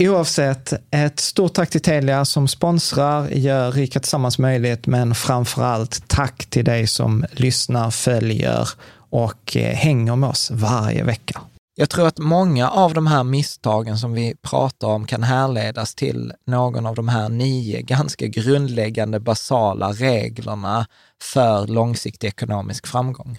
Oavsett, ett stort tack till Telia som sponsrar, gör Rika Tillsammans möjligt, men framför allt tack till dig som lyssnar, följer och eh, hänger med oss varje vecka. Jag tror att många av de här misstagen som vi pratar om kan härledas till någon av de här nio ganska grundläggande basala reglerna för långsiktig ekonomisk framgång.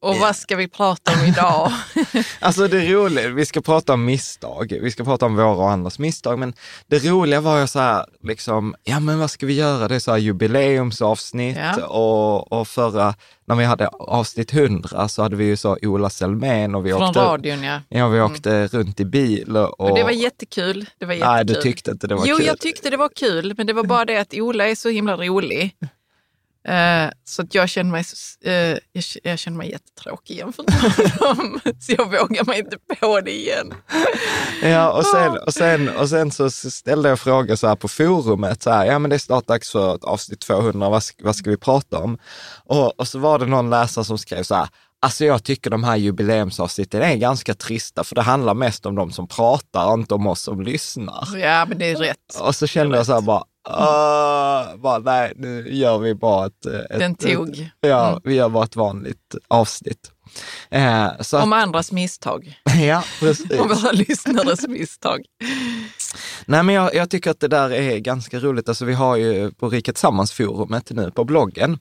Och vad ska vi prata om idag? alltså det roliga, vi ska prata om misstag, vi ska prata om våra och andras misstag, men det roliga var ju så här, liksom, ja men vad ska vi göra? Det är så här jubileumsavsnitt ja. och, och förra, när vi hade avsnitt 100 så hade vi ju så Ola Selmén och vi Från åkte, radion ja. Ja, vi åkte mm. runt i bil. Och, och, det var jättekul. Det var jättekul. Nej, du tyckte inte det var jo, kul. Jo, jag tyckte det var kul, men det var bara det att Ola är så himla rolig. Uh, så att jag känner mig, uh, jag, jag känner mig jättetråkig jämfört med dem. så jag vågar mig inte på det igen. ja, och sen, och, sen, och sen så ställde jag frågor så här på forumet, så här, ja men det är snart dags för avsnitt 200, vad, vad ska vi prata om? Och, och så var det någon läsare som skrev så här, Alltså jag tycker de här jubileumsavsnitten är ganska trista, för det handlar mest om de som pratar, inte om oss som lyssnar. Ja, men det är rätt. Och så kände jag så här bara, Uh, bara, nej, nu gör vi bara ett... ett Den tog. Ett, ja, mm. vi gör bara ett vanligt avsnitt. Uh, så Om att, andras misstag. ja, precis. Om våra lyssnares misstag. Nej, men jag, jag, tycker att det där är ganska roligt. Alltså, vi har ju på Rika Tillsammans-forumet nu på bloggen,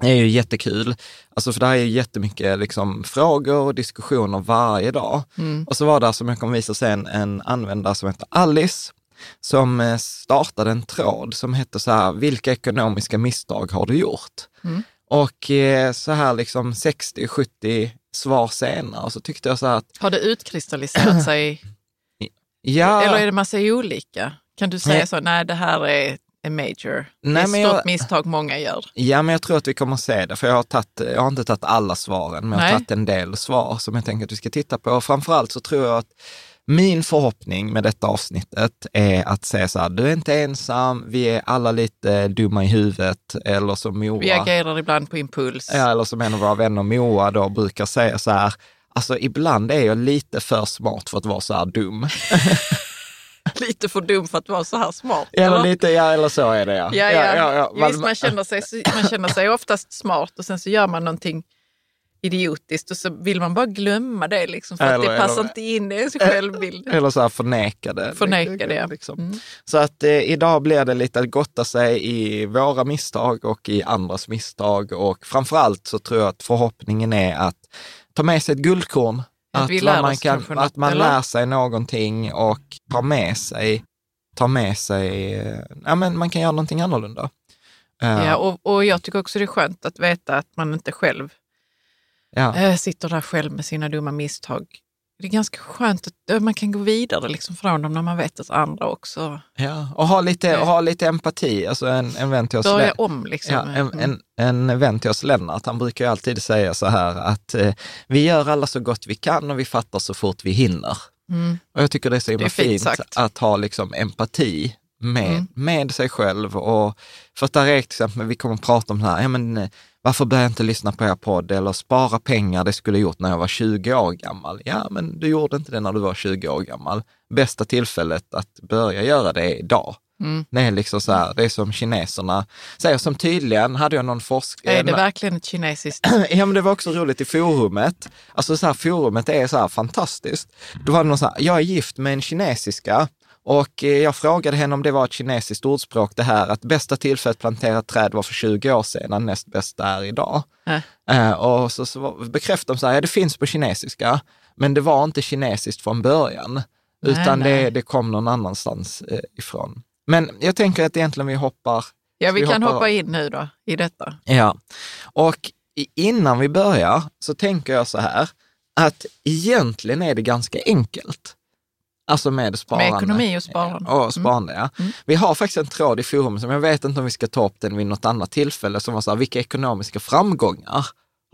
det är ju jättekul. Alltså för det här är jättemycket liksom frågor och diskussioner varje dag. Mm. Och så var det, som jag kommer visa sen, en användare som heter Alice som eh, startade en tråd som hette så här, vilka ekonomiska misstag har du gjort? Mm. Och eh, så här liksom 60, 70 svar senare. Så tyckte jag så här att, Har det utkristalliserat sig? ja, Eller är det massa olika? Kan du säga Nej. så, nej det här är en major. det Nej, är men ett stort jag- misstag många gör. ja, men jag tror att vi kommer att se det, för jag har, tagit, jag har inte tagit alla svaren, men jag har Nej. tagit en del svar som jag tänker att vi ska titta på. Och framförallt så tror jag att min förhoppning med detta avsnittet är att säga så här, du är inte ensam, vi är alla lite dumma i huvudet, eller som Moa. Vi agerar ibland på impuls. Ja, eller som en av våra vänner Moa då brukar säga så här, alltså ibland är jag lite för smart för att vara så här dum. Lite för dum för att vara så här smart. Eller lite, ja eller så är det ja. Ja, ja. ja, ja. Visst, man känner, sig, man känner sig oftast smart och sen så gör man någonting idiotiskt och så vill man bara glömma det liksom för att Eller- det passar eller- inte in i ens självbild. Eller så här förneka det. Förneka det. Liksom. Mm. Så att eh, idag blir det lite att gotta sig i våra misstag och i andras misstag. Och framförallt så tror jag att förhoppningen är att ta med sig ett guldkorn. Att Att, man, kan, något, att man eller? lär sig någonting och tar med sig, tar med sig, eh, ja men man kan göra någonting annorlunda. Eh, Ja, och, och jag tycker också det är skönt att veta att man inte själv ja. äh, sitter där själv med sina dumma misstag. Det är ganska skönt att äh, man kan gå vidare liksom från dem när man vet att andra också Ja, och ha lite, och ha lite empati. Alltså en, en vän till oss, Lennart- om. Liksom. ja, en, en, en vän till oss, Lennart, han brukar alltid säga så här att eh, vi gör alla så gott vi kan och vi fattar så fort vi hinner. Mm. Och jag tycker det är så himla Det är fint fint, att ha liksom empati med, Mm. med sig själv. Och för att där är till exempel, vi kommer att prata om det här, ja, men, eh, varför börjar jag inte lyssna på er podd eller spara pengar, det skulle jag gjort när jag var 20 år gammal. Ja, men du gjorde inte det när du var 20 år gammal. Bästa tillfället att börja göra det är idag. Mm. Det är liksom så här, det är som kineserna säger, som tydligen hade jag någon forskare. Är det verkligen ett kinesiskt? Ja, men det var också roligt i forumet. Alltså så här, forumet är så här fantastiskt. Då var det någon så här, jag är gift med en kinesiska och eh, jag frågade henne om det var ett kinesiskt ordspråk det här att bästa tillfället att plantera träd var för 20 år sedan, näst bästa är idag. Äh. Och så, så bekräftade de så här, ja det finns på kinesiska, men det var inte kinesiskt från början, Nej, utan nej. Det, det kom någon annanstans eh, ifrån. Men jag tänker att egentligen vi hoppar Ja, vi vi kan hoppar- hoppa in nu då i detta. Ja, och innan vi börjar så tänker jag så här, att egentligen är det ganska enkelt. Alltså med sparande. Med ekonomi och sparande. Och sparande, ja. Mm. Vi har faktiskt en tråd i forumet som jag vet inte om vi ska ta upp den vid något annat tillfälle, som var så här, vilka ekonomiska framgångar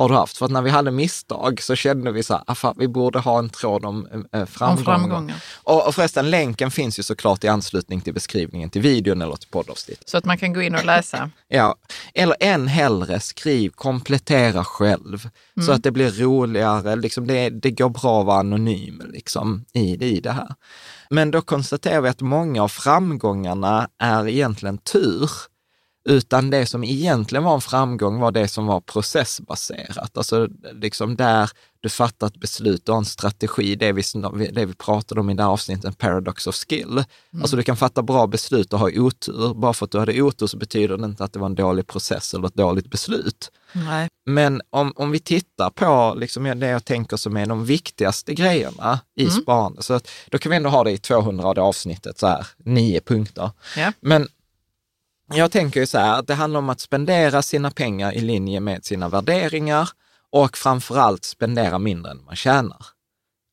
har du haft? För att när vi hade misstag så kände vi så här, "Ah, fan, vi borde ha en tråd om eh, Om framgångar. framgångar. Och, och förresten, länken finns ju såklart i anslutning till beskrivningen till videon eller till poddavsnittet. Så att man kan gå in och läsa. Ja, eller än hellre skriv, komplettera själv så att det blir roligare. Liksom det, det går bra att vara anonym liksom, i, i det här. Men då konstaterar vi att många av framgångarna är egentligen tur. Utan det som egentligen var en framgång var det som var processbaserat. Alltså liksom där du fattar ett beslut och har en strategi, det vi, det vi pratade om i det här avsnittet, paradox of skill. Alltså du kan fatta bra beslut och ha otur. Bara för att du hade otur så betyder det inte att det var en dålig process eller ett dåligt beslut. Nej. Men om, om vi tittar på liksom det jag tänker som är de viktigaste grejerna i Mm. sparande, så att, då kan vi ändå ha det i 200 avsnittet, så här, nio punkter. Ja. Men jag tänker ju så här, att det handlar om att spendera sina pengar i linje med sina värderingar och framförallt spendera mindre än man tjänar.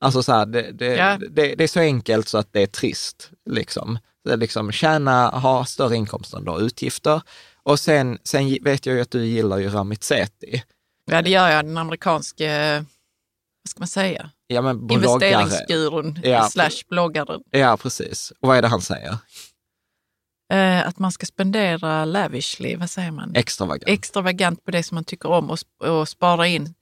Alltså så här, det, det, Ja. det, det är så enkelt så att det är trist. Liksom. Det är liksom tjäna, ha större inkomster än du har utgifter. Och sen, sen vet jag ju att du gillar ju Ramit Sethi. ja, det gör jag. Den amerikanske, vad ska man säga, Ja, men bloggare. investeringsgurun Ja. slash bloggaren. Ja, precis. Och vad är det han säger? Eh, att man ska spendera lavishly, vad säger man? Extravagant. Extravagant på det som man tycker om och, och spara in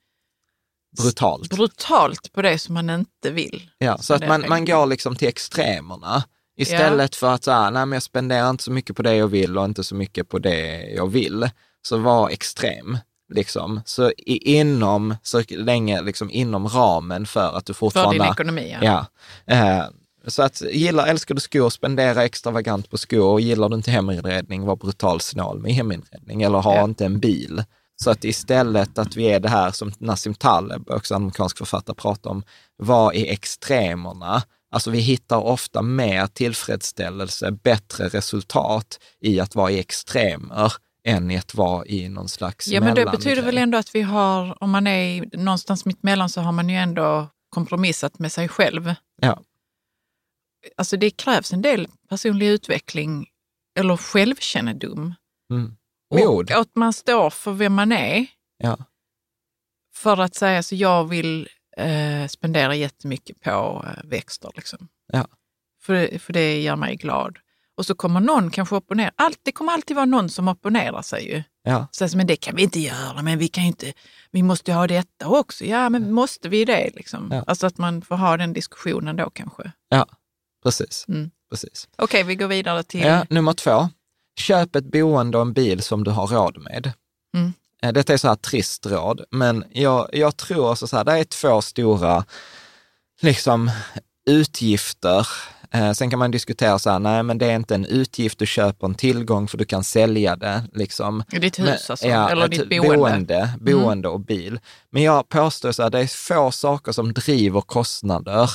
Brutalt. brutalt på det som man inte vill. Ja, så att man, man går liksom till extremerna. Istället för att säga, nej men jag spenderar inte så mycket på det jag vill och inte så mycket på det jag vill. Så var extrem. Liksom. Så i, inom, så länge liksom inom ramen för att du För fortfarande... din ekonomi. Ja. Ja. Eh, så att gillar, älskar du skor, spendera extravagant på skor. Och gillar du inte heminredning, var brutal snål med heminredning. Eller ha Ja. inte en bil. Så att istället att vi är det här som Nassim Taleb, också amerikansk författare, pratar om, var i extremerna. Alltså vi hittar ofta mer tillfredsställelse, bättre resultat i att vara i extremer än i att vara i någon slags Ja, men det betyder väl ändå att vi har, om man är någonstans mitt emellan så har man ju ändå kompromissat med sig själv. Ja. Alltså det krävs en del personlig utveckling eller självkännedom. Mm. Mod. Och att man står för vem man är. Ja. För att säga så jag vill eh, spendera jättemycket på eh, växter. Liksom. Ja. För, det- för det gör mig glad. Och så kommer någon kanske opponera. Allt, det kommer alltid vara någon som opponerar sig ju. Ja. Så, men det kan vi inte göra, men vi kan inte, vi måste ha detta också. Ja, men måste vi det? Liksom? Ja. Alltså att man får ha den diskussionen då kanske. ja, precis. Mm. precis. Okej, vi går vidare till... Ja, nummer två. Köp ett boende och en bil som du har råd med. Mm. Eh, Detta är så här trist råd, men jag, jag tror så, så här, det är två stora liksom, utgifter. Eh, sen kan man diskutera så här, nej men det är inte en utgift, du köper en tillgång för du kan sälja det. Liksom. Ditt Men- hus alltså, ja, eller ditt boende. Mm. Boende, boende och bil. Men jag påstår så här, det är få saker som driver kostnader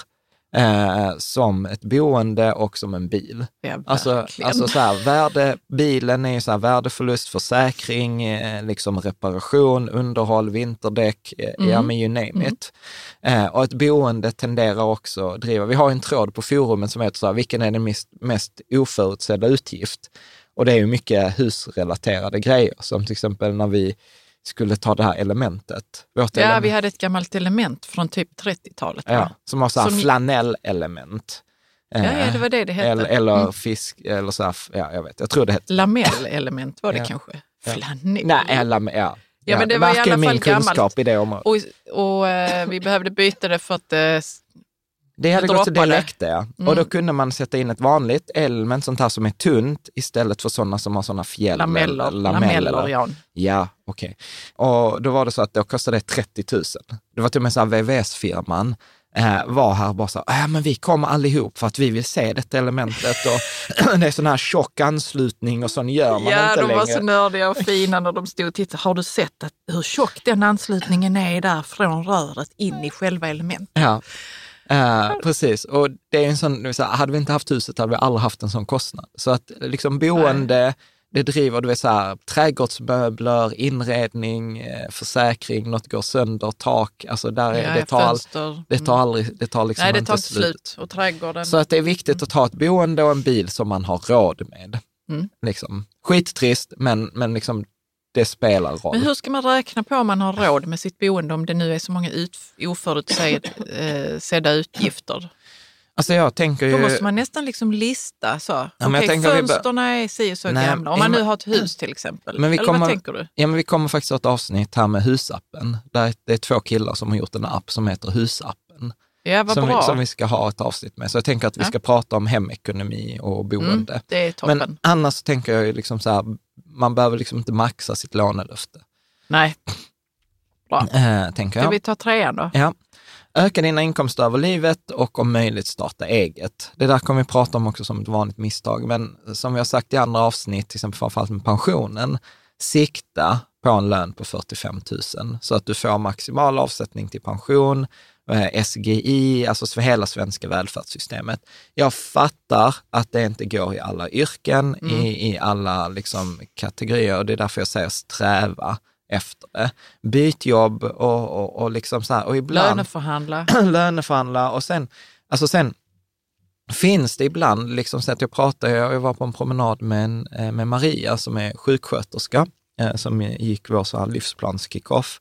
eh, som ett boende och som en bil. Ja, Alltså, alltså så här, värde, bilen är så här värdeförlustförsäkring, eh, liksom reparation, underhåll, vinterdäck, eh, ja Mm. men you name it. Eh, och ett boende tenderar också att driva, vi har en tråd på forumet som heter så här, vilken är den mest, mest oförutsedda utgift? Och det är ju mycket husrelaterade grejer, som till exempel när vi skulle ta det här elementet. Vårt ja, element, vi hade ett gammalt element från typ 30-talet. va? ja, som har så här Som- flanellelement. Ja, ja, det var det det hette. Eller, eller Mm. fisk, eller så här, ja jag vet, jag tror det hette Lamellelement var det Ja. kanske. Flanell. Nej, eller, ja. Ja, men det var i alla min fall kunskap gammalt. i det området. Och, och eh, vi behövde byta det för att eh, Det hade gått så det läckte, ja. Mm. Och då kunde man sätta in ett vanligt element, sånt här som är tunt, istället för sådana som har sådana fjäll. lameller, eller lameller, Jan. Ja, okej. Och då var det så att då kostade det 30 000. Det var till och med så här VVS-firman eh, var här och bara så här, äh, men vi kommer allihop för att vi vill se detta elementet och det är sån här tjock anslutning och sån gör man Ja, inte de längre. var så nördiga och fina när de stod och tittade. Har du sett att, hur tjock den anslutningen är där från röret in i själva elementet? Ja, Eh, precis. Och det är en sån, det vill säga, hade vi inte haft huset hade vi aldrig haft en sån kostnad. Så att liksom boende, det driver, du vet så här, trädgårdsmöbler, inredning, eh, försäkring, något går sönder, tak, alltså där är, Ja, det, tar all, det tar aldrig, det tar liksom Nej, det inte tar inte slut. Och trädgården. Så att det är viktigt att ha ett boende och en bil som man har råd med. Mm. Liksom. Skittrist, men, men liksom, det spelar roll. Men hur ska man räkna på om man har råd med sitt boende om det nu är så många ut, oförutsedda utgifter? Alltså jag tänker ju... Då måste man nästan liksom lista så. jag Okej, bör- fönstren är si och så Nej, gamla. Om man nu har ett hus till exempel. Men vi Eller kommer- vad tänker du? Ja, men vi kommer faktiskt ha ett avsnitt här med husappen. Där det är två killar som har gjort en app som heter Husappen. Ja, vad Som bra. vi, som vi ska ha ett avsnitt med. Så jag tänker att vi Ja. ska prata om hemekonomi och boende. mm, det är toppen. men annars tänker jag liksom så här, man behöver liksom inte maxa sitt lånelöfte. Nej. Bra. Eh, tänker Ska jag. vi ta trean då? Ja. Öka dina inkomster över livet och om möjligt starta eget. Det där kommer vi prata om också som ett vanligt misstag, men som vi har sagt i andra avsnitt, till exempel framförallt med pensionen, sikta på en lön på 45 000 så att du får maximal avsättning till pension, SGI, alltså för hela svenska välfärdssystemet. Jag fattar att det inte går i alla yrken, i, i alla liksom, kategorier och det är därför jag säger sträva efter det. Byt jobb och, och, och liksom så här, och ibland Löneförhandla. löneförhandla och sen, alltså sen finns det ibland, liksom så att jag pratade, jag var på en promenad med, en, eh, med Maria som är sjuksköterska, eh, som gick vår så här livsplans-kickoff.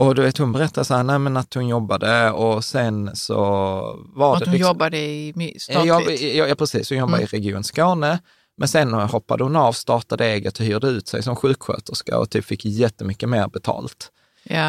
Och du vet, hon berättade så här, nej, men att hon jobbade och sen så var Att det hon liksom, jobbade i Eh, Ja, statligt. ja, ja, precis. Hon jobbade Mm. i Region Skåne. Men sen hoppade hon av, startade eget och hyrde ut sig som sjuksköterska och typ fick jättemycket mer betalt.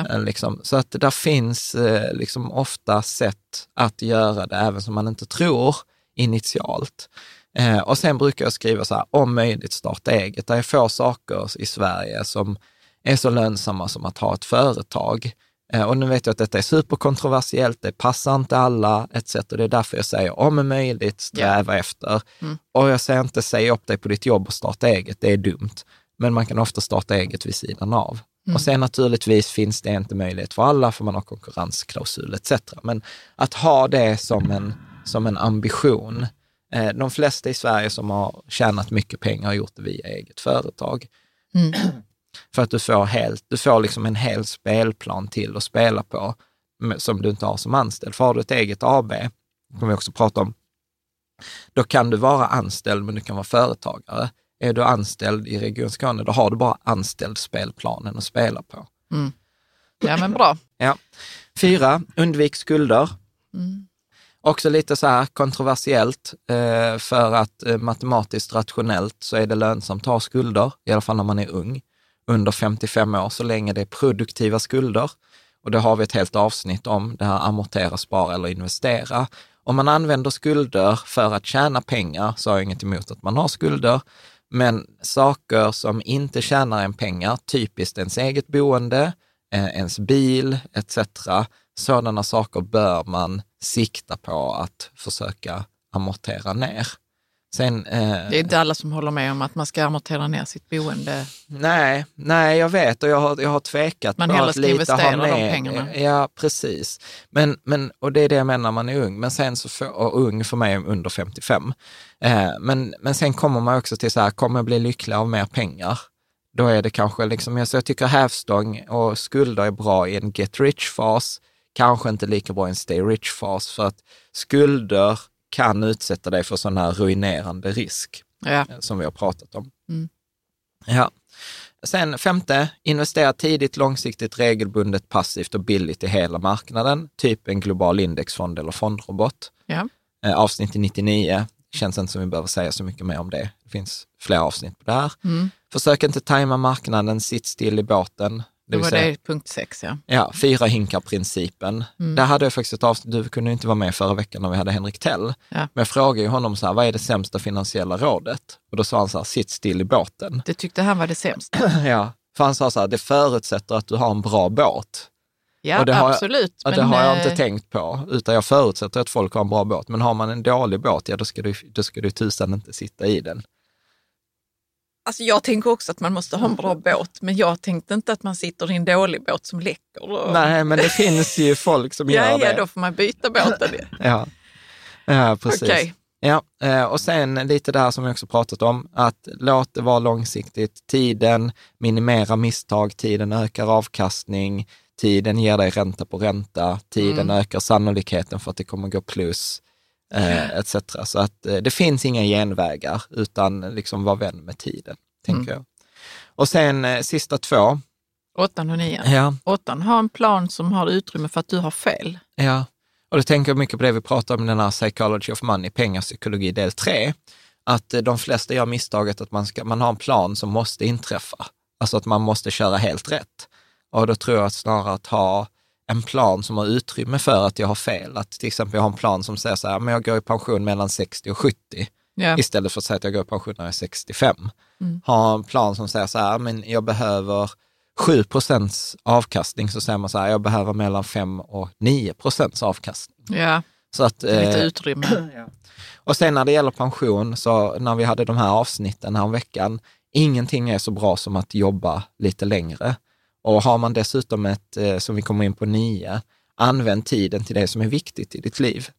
Eh, Liksom. Så att det där finns eh, liksom ofta sätt att göra det, även som man inte tror initialt. Eh, och sen brukar jag skriva så här, om möjligt starta eget. Det är få saker i Sverige som är så lönsamma som att ha ett företag. Eh, och nu vet jag att detta är superkontroversiellt, det passar inte alla, etc. Det är därför jag säger, om möjligt, sträva efter. Mm. Och jag säger inte, säg upp dig på ditt jobb och starta eget, det är dumt. Men man kan ofta starta eget vid sidan av. Mm. Och sen naturligtvis finns det inte möjlighet för alla, för man har konkurrensklausul etc. Men att ha det som en, som en ambition. Eh, de flesta i Sverige som har tjänat mycket pengar har gjort det via eget företag. För att du får, helt, du får liksom en hel spelplan till att spela på som du inte har som anställd. För har du ett eget AB, det kommer vi också prata om, då kan du vara anställd men du kan vara företagare. Är du anställd i Region Skåne, då har du bara anställd spelplanen att spela på. Ja, men bra. Ja. Fyra, undvik skulder. Mm. Också lite så här kontroversiellt, eh, för att eh, matematiskt rationellt så är det lönsamt att ha skulder, i alla fall när man är ung, under 55 år, så länge det är produktiva skulder. Och det har vi ett helt avsnitt om, det här amortera, spara eller investera. Om man använder skulder för att tjäna pengar så har jag inget emot att man har skulder. Men saker som inte tjänar en pengar, typiskt ens eget boende, eh, ens bil etc. Sådana saker bör man sikta på att försöka amortera ner. Sen, eh, Det är inte alla som håller med om att man ska amortera ner sitt boende. Nej, nej, jag vet och jag har, jag har tvekat Man på att ska lite ha de med- pengarna. Ja, precis. Men, men, och det är det jag menar när man är ung. Men sen så, får, och ung för mig är under 55. Eh, men, men sen kommer man också till så här, kommer jag bli lycklig av mer pengar? Då är det kanske liksom, jag, så jag tycker hävstång och skulder är bra i en get rich-fas, kanske inte lika bra i en stay rich-fas, för att skulder kan utsätta dig för sån här ruinerande risk Ja. eh, som vi har pratat om. Mm. Ja. Sen femte, investera tidigt, långsiktigt, regelbundet, passivt och billigt i hela marknaden, typ en global indexfond eller fondrobot. Ja. Eh, avsnitt 99, känns inte som vi behöver säga så mycket mer om det. Det finns fler avsnitt på det här. Mm. Försök inte tajma marknaden, sitt still i båten. Det var säga- det punkt sex, ja. Ja, fyra hinkar-principen. Mm. Där hade jag faktiskt ett avsnitt, du kunde inte vara med förra veckan när vi hade Henrik Tell. Ja. Men jag frågade ju honom så här, vad är det sämsta finansiella rådet? Och då sa han så här, sitt still i båten. Det tyckte han var det sämsta. ja, för han sa så här, det förutsätter att du har en bra båt. Ja, det jag- absolut. Ja, det har jag inte eh, tänkt på, utan jag förutsätter att folk har en bra båt. Men har man en dålig båt, ja då ska du, då ska du tusan inte sitta i den. Alltså jag tänker också att man måste ha en bra båt, men jag tänkte inte att man sitter i en dålig båt som läcker. Och... Nej, men det finns ju folk som ja, gör ja, det. då får man byta båten. Ja, ja precis. Okej. Ja, eh, och sen lite där som vi också pratat om, att låt det vara långsiktigt. Tiden minimera misstag, tiden ökar avkastning, tiden ger dig ränta på ränta, tiden Mm. ökar sannolikheten för att det kommer gå plus, eh, etc. Så att eh, det finns inga genvägar, utan liksom var vän med tiden, tänker jag. Och sen eh, sista två, Åttan och nian. ja, Åttan, ha en plan som har utrymme för att du har fel. Ja, och då tänker jag mycket på det vi pratar om den här Psychology of Money, pengapsykologi del 3, att de flesta gör misstaget att man, ska, man har en plan som måste inträffa. Alltså att man måste köra helt rätt. Och då tror jag att snarare att ha en plan som har utrymme för att jag har fel. Att till exempel jag har en plan som säger så här, men jag går i pension mellan 60 och 70. Ja. Istället för att säga att jag går i pension när jag är 65. Mm. Ha en plan som säger så här, men jag behöver 7 procents avkastning, så säger man så här, jag behöver mellan 5 och 9 procents avkastning. Ja, Så att, lite eh, utrymme. och sen när det gäller pension, så när vi hade de här avsnitten här om veckan, ingenting är så bra som att jobba lite längre. Och har man dessutom ett, eh, som vi kommer in på nio, använd tiden till det som är viktigt i ditt liv.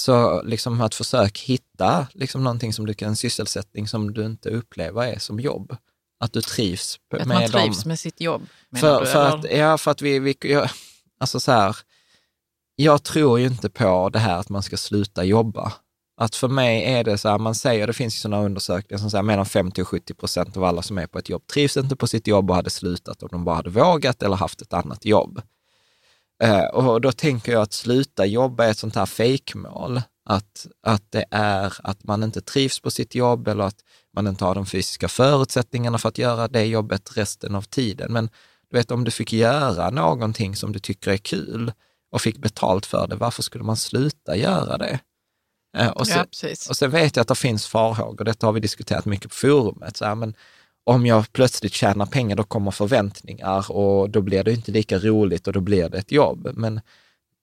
Så liksom att försök hitta liksom någonting som du kan, en sysselsättning som du inte upplever är som jobb. Att du trivs Att med man trivs dem. med sitt jobb. För, du, för, att, ja, för att vi, vi jag, alltså så här, jag tror ju inte på det här att man ska sluta jobba. Att för mig är det så här, man säger, det finns ju sådana undersökningar som säger mellan 50 och 70 procent av alla som är på ett jobb trivs inte på sitt jobb och hade slutat om de bara hade vågat eller haft ett annat jobb. Eh, och då tänker jag att sluta jobba är ett sånt här fejkmål. Att, att det är att man inte trivs på sitt jobb eller att man inte har de fysiska förutsättningarna för att göra det jobbet resten av tiden. Men du vet, om du fick göra någonting som du tycker är kul och fick betalt för det, varför skulle man sluta göra det? Eh, och, ja, sen, precis. och sen vet jag att det finns farhågor, detta har vi diskuterat mycket på forumet. Så här, men om jag plötsligt tjänar pengar, då kommer förväntningar och då blir det inte lika roligt och då blir det ett jobb. Men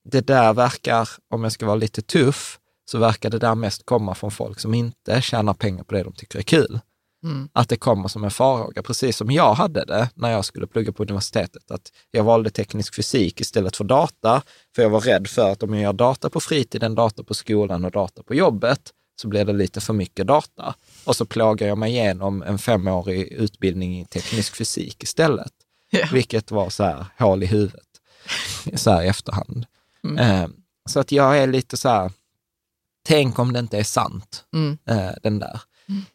det där verkar, om jag ska vara lite tuff, så verkar det där mest komma från folk som inte tjänar pengar på det de tycker är kul. Mm. Att det kommer som en farhåga, precis som jag hade det när jag skulle plugga på universitetet. Att jag valde teknisk fysik istället för data, för jag var rädd för att om jag gör data på fritiden, data på skolan och data på jobbet, så blir det lite för mycket data. Och så plågar jag mig igenom en femårig utbildning i teknisk fysik istället. Ja. Vilket var så här hål i huvudet, så här i efterhand. Mm. Eh, så att jag är lite så här, tänk om det inte är sant, Mm. eh, den där.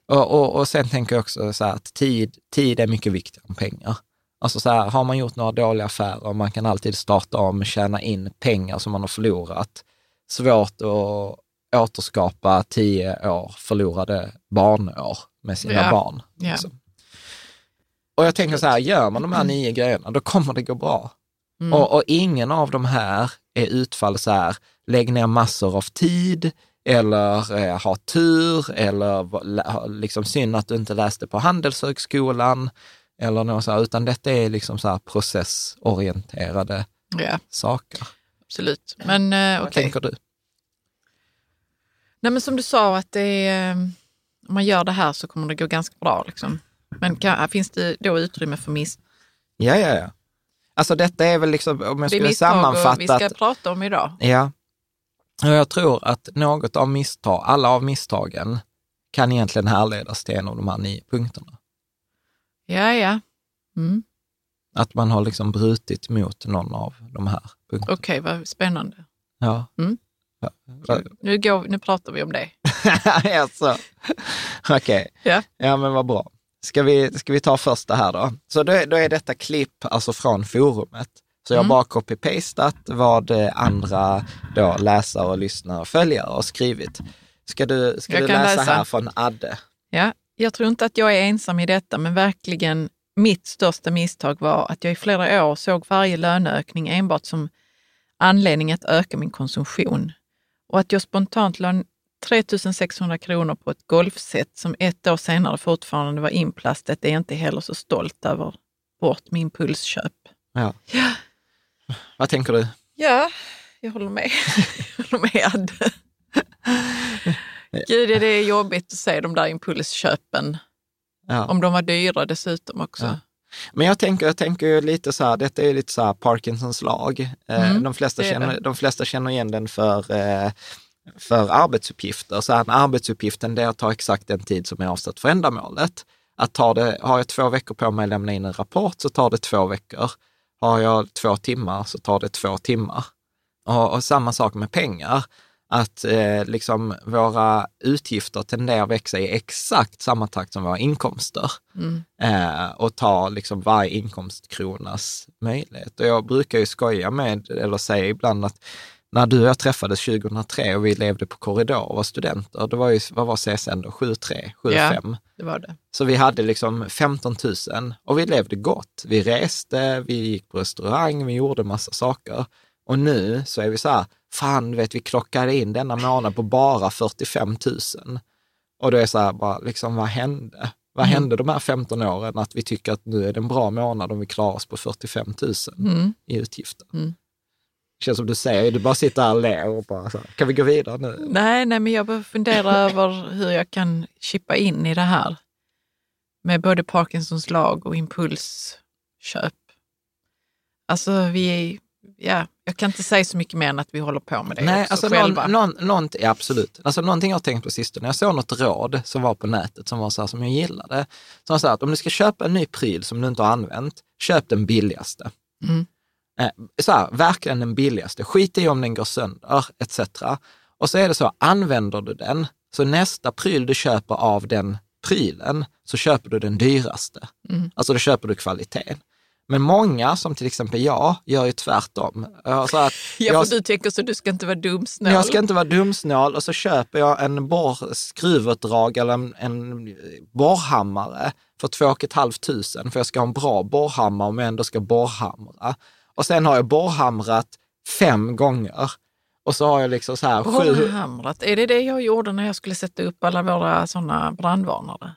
Och, och, och sen tänker jag också så här att tid, tid är mycket viktigare än pengar. Alltså så här, har man gjort några dåliga affärer, man kan alltid starta om, tjäna in pengar som man har förlorat. Svårt att återskapa tio år förlorade barnår med sina Ja. barn. Ja. liksom. Och jag tänker så här, gör man de här nio grejerna, då kommer det gå bra. Mm. Och, och ingen av de här är utfall så här, lägg ner massor av tid eller eh, ha tur eller liksom synd att du inte läste på Handelshögskolan eller något så här, utan detta är liksom så processorienterade Ja, saker. absolut. Men eh, Vad tänker du? Nej, men som du sa, att det är, eh, om man gör det här så kommer det gå ganska bra. Liksom. Men kan, finns det då utrymme för miss, Ja, ja, ja. Alltså detta är väl liksom, om jag det är skulle misstag och sammanfatta. vi ska prata om idag? Ja, och jag tror att något av misstag, alla av misstagen kan egentligen härledas till en av de här nio punkterna. Ja, ja. Mm. Att man har liksom brutit mot någon av de här punkterna. Okej, vad spännande. Ja. Mm. Ja. Nu, går, nu pratar vi om det. alltså. Okej, Ja. ja men vad bra. Ska vi, ska vi ta första här då? Så då, då är detta klipp alltså från forumet. Så jag har Mm. bara copy-pastat vad eh, andra då läsare och lyssnare och följare har skrivit. Ska du, ska Jag du läsa, läsa. här från Adde? Ja, jag tror inte att jag är ensam i detta, men verkligen mitt största misstag var att jag i flera år såg varje löneökning enbart som anledning att öka min konsumtion. Och att jag spontant la 3 600 kronor på ett golfset som ett år senare fortfarande var inplastat är jag inte heller så stolt över bort med impulsköp. Ja. Vad tänker du? Ja, jag håller med. jag håller med. Gud, det är jobbigt att se de där impulsköpen. Ja. Om de var dyra dessutom också. Ja. Men jag tänker, jag tänker lite så här, detta är lite så här Parkinsons lag. Eh, Mm, de, flesta känner, de flesta känner igen den för, eh, för arbetsuppgifter. Så här, arbetsuppgiften det är att ta exakt den tid som är avsatt för ändamålet. Att ta det, har jag två veckor på mig att lämna in en rapport så tar det två veckor. Har jag två timmar så tar det två timmar. Och, och samma sak med pengar, att eh, liksom våra utgifter tenderar att växa i exakt samma takt som våra inkomster Mm. eh, och ta liksom varje inkomstkronas möjlighet. Och jag brukar ju skoja med, eller säga ibland att när du och jag träffades 2003 och vi levde på korridor och var studenter, det var ju, vad var CSN då? 7,3, 7,5. Det var det. Så vi hade liksom 15 000 och vi levde gott. Vi reste, vi gick på restaurang, vi gjorde massa saker. Och nu så är vi så här, fan du vet vi klockade in denna månad på bara 45 000. Och då är så här, bara, liksom, vad hände? Vad Mm. hände de här 15 åren att vi tycker att nu är det en bra månad om vi klarar oss på 45 000 Mm. i utgifter? Mm. Känns som du säger, du bara sitter här och ler och bara så här, kan vi gå vidare nu? Nej, nej, men jag behöver fundera över hur jag kan chippa in i det här. Med både Parkinsons lag och impulsköp. Alltså, vi är, ja, jag kan inte säga så mycket mer än att vi håller på med det Nej, också alltså själva. någon, någon, någonting, ja, absolut. Alltså någonting jag har tänkt på sistone, jag såg något råd som var på nätet som var så här, som jag gillade. Som här att om du ska köpa en ny pryl som du inte har använt, köp den billigaste. Mm. Eh, så här, verkligen den billigaste. Skit i om den går sönder, etc. Och så är det så, använder du den, så nästa pryl du köper av den prylen, så köper du den dyraste. Mm. Alltså då köper du kvaliteten. Men många, som till exempel jag, gör ju tvärtom. Så att Ja, jag, för du tänker så, du ska inte vara dumsnål. jag ska inte vara dumsnål och så köper jag en borr, skruvutdrag eller en, en borrhammare för två och ett halvt tusen för jag ska ha en bra borrhammare om jag ändå ska borrhamra. Och sen har jag borrhamrat fem gånger och så har jag liksom så här sju, Borrhamrat, är det det jag gjorde när jag skulle sätta upp alla våra sådana brandvarnare?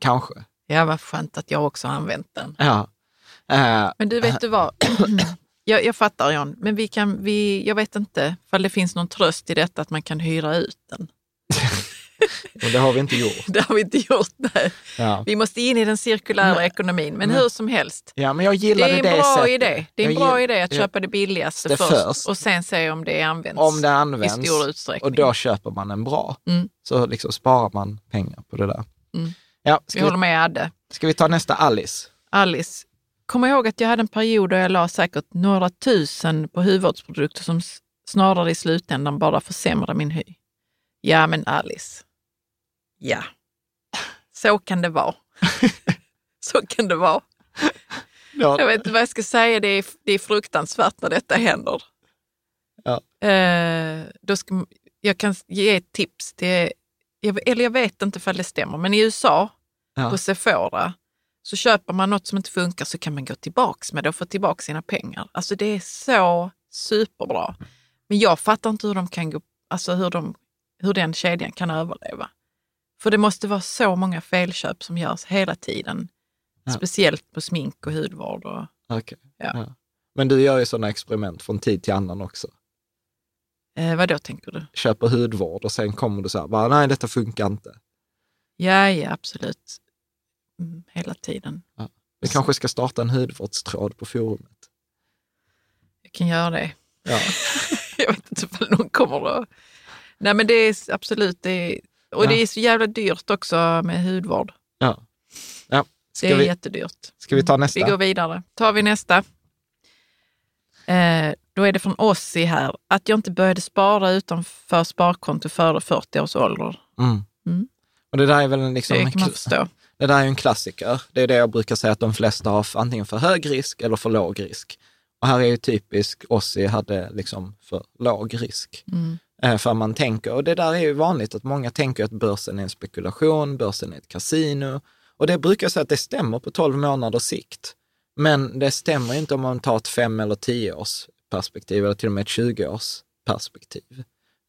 kanske. Ja, vad skönt att jag också har använt den. Ja. Eh, Men du, vet du vad? jag, jag fattar John, men vi kan, vi, jag vet inte ifall det finns någon tröst i detta att man kan hyra ut den. Och det har vi inte gjort. Det har vi inte gjort. Nej. Ja. Vi måste in i den cirkulära ekonomin, men hur som helst. Ja, men jag Det är en det bra sättet. idé. Det är en Jag bra gill- idé att köpa det billigaste Det först, först. och sen se om det används, Om det i används stor utsträckning. och då köper man en bra, Mm. så liksom sparar man pengar på det där. Mm. Ja, Vi ska, håller vi, med Adde. ska vi ta nästa Alice? Alice, kom ihåg att jag hade en period då jag la säkert några tusen på hudvårdsprodukter som snarare i slutändan bara försämrar min hy. Ja, men Alice. Ja, så kan det vara. så kan det vara. Jag vet inte vad jag ska säga, det är, det är fruktansvärt när detta händer. Ja. Eh, då ska, jag kan ge ett tips. Det, jag, eller jag vet inte ifall det stämmer, men i USA Ja. på Sephora så köper man något som inte funkar så kan man gå tillbaks med det och få tillbaka sina pengar. Alltså det är så superbra. Men jag fattar inte hur de kan gå, alltså hur, de, hur den kedjan kan överleva. För det måste vara så många felköp som görs hela tiden. Ja. Speciellt på smink och hudvård. Och, Okej. Ja. Ja. Men du gör ju sådana experiment från tid till annan också. eh, vad då tänker du? Köper hudvård och sen kommer du så här, bara, nej detta funkar inte. Ja, ja absolut. Mm, hela tiden. Vi kanske ska starta en hudvårdstråd på forumet. Jag kan göra det. Ja. jag vet inte ifall någon kommer att... Nej men det är absolut, det är, och det Ja. är så jävla dyrt också med hudvård. ja. ja. Det Ska, är vi, jättedyrt. ska vi ta Vi nästa? går vidare. Tar vi nästa. Eh, då är det från Ossi här. Att jag inte började spara utanför sparkonto före 40 års ålder. Mm. Mm. Och det där är väl en liksom, Det kan man förstå. Det där är en klassiker. Det är det jag brukar säga att de flesta har antingen för hög risk eller för låg risk. Och här är ju typisk, Ossi hade liksom för låg risk. Mm. Eh, För man tänker, och det där är ju vanligt att många tänker att börsen är en spekulation, börsen är ett kasino. Och det brukar jag säga att det stämmer på 12 månaders sikt. Men det stämmer inte om man tar ett fem eller tio års perspektiv eller till och med ett 20 års perspektiv.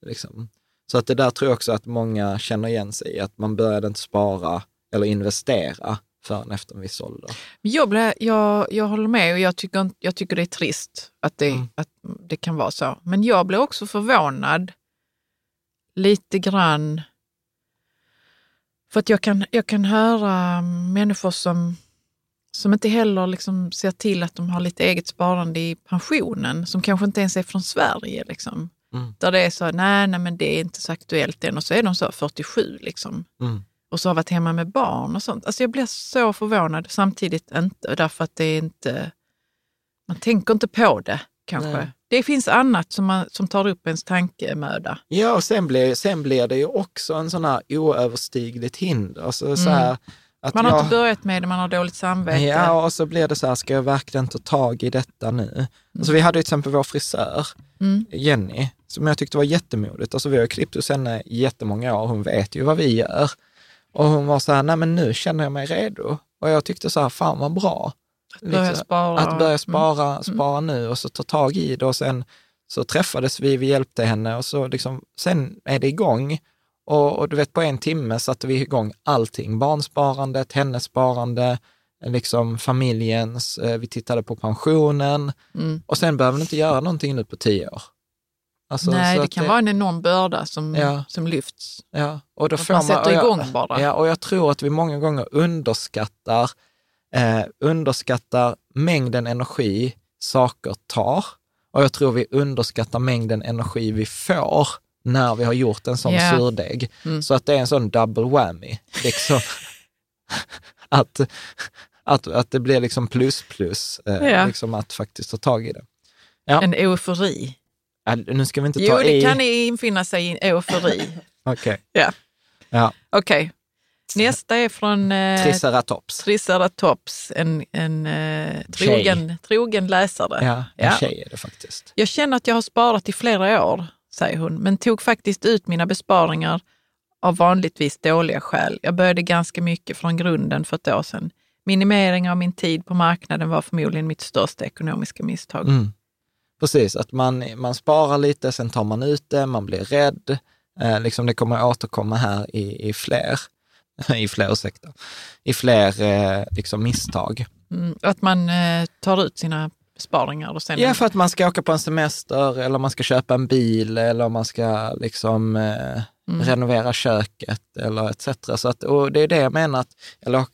Liksom. Så att det där tror jag också att många känner igen sig i, att man började inte spara eller investera förrän efter en viss ålder. Jag, blir, jag, jag håller med och jag tycker, jag tycker det är trist att det, Mm. att det kan vara så. Men jag blir också förvånad lite grann. För att jag kan, jag kan höra människor som, som inte heller liksom ser till att de har lite eget sparande i pensionen, som kanske inte ens är från Sverige. Liksom. Mm. Där det är så, nej, nej men det är inte så aktuellt än och så är de så 47 liksom. Mm. Och så har varit hemma med barn och sånt. Alltså jag blir så förvånad, samtidigt inte, därför att det är inte, man tänker inte på det kanske. Nej. Det finns annat som, man, som tar upp ens tankemöda. Ja, och sen blir, sen blir det ju också en sån här oöverstigligt hinder. Alltså, så Mm. här, att Man har jag, inte börjat med det, man har dåligt samvete. Ja, och så blir det så här, ska jag verkligen ta tag i detta nu? Alltså, vi hade till exempel vår frisör, Mm. Jenny, som jag tyckte var jättemodigt. Alltså, vi har klippt hos henne i jättemånga år, hon vet ju vad vi gör. Och hon var så här, nej men nu känner jag mig redo. Och jag tyckte så här, fan vad bra. Börja Liksom, spara. Att börja Mm. spara, spara nu och så ta tag i det och sen så träffades vi, vi hjälpte henne och så liksom, sen är det igång. Och, och du vet, på en timme satte vi igång allting. Barnsparandet, hennes sparande, liksom familjens, eh, vi tittade på pensionen Mm. och sen behöver vi inte göra någonting nu på tio år. Alltså, Nej, det att kan vara en enorm börda som, Ja. som lyfts. Ja, och då Att får man sätter och jag- igång bara. Ja, och jag tror att vi många gånger underskattar, eh, underskattar mängden energi saker tar. Och jag tror vi underskattar mängden energi vi får när vi har gjort en sån Ja. surdeg. Mm. Så att det är en sån double whammy. Liksom. att, att, att det blir liksom plus plus, eh, Ja. liksom att faktiskt ta tag i det. Ja. En eufori. Ja, nu ska vi inte Jo, ta det i... kan infinna sig i en eufori. Okej. Ja. Ja, Okej. Nästa är från eh, Triceratops. Triceratops, en, en eh, trogen, trogen läsare. Ja, en Ja. tjej är det faktiskt. Jag känner att jag har sparat i flera år, säger hon, men tog faktiskt ut mina besparingar av vanligtvis dåliga skäl. Jag började ganska mycket från grunden för ett år sedan. Minimering av min tid på marknaden var förmodligen mitt största ekonomiska misstag. Mm. Precis, att man, man sparar lite, sen tar man ut det, man blir rädd. Eh, liksom det kommer återkomma här i, i fler, i fler, ursäkta, i fler eh, liksom misstag. Mm, att man eh, tar ut sina besparingar och sen... Ja, för att man ska åka på en semester eller man ska köpa en bil eller man ska liksom, eh, renovera köket eller etc. Så att, och det är det jag menar, att, eller eh,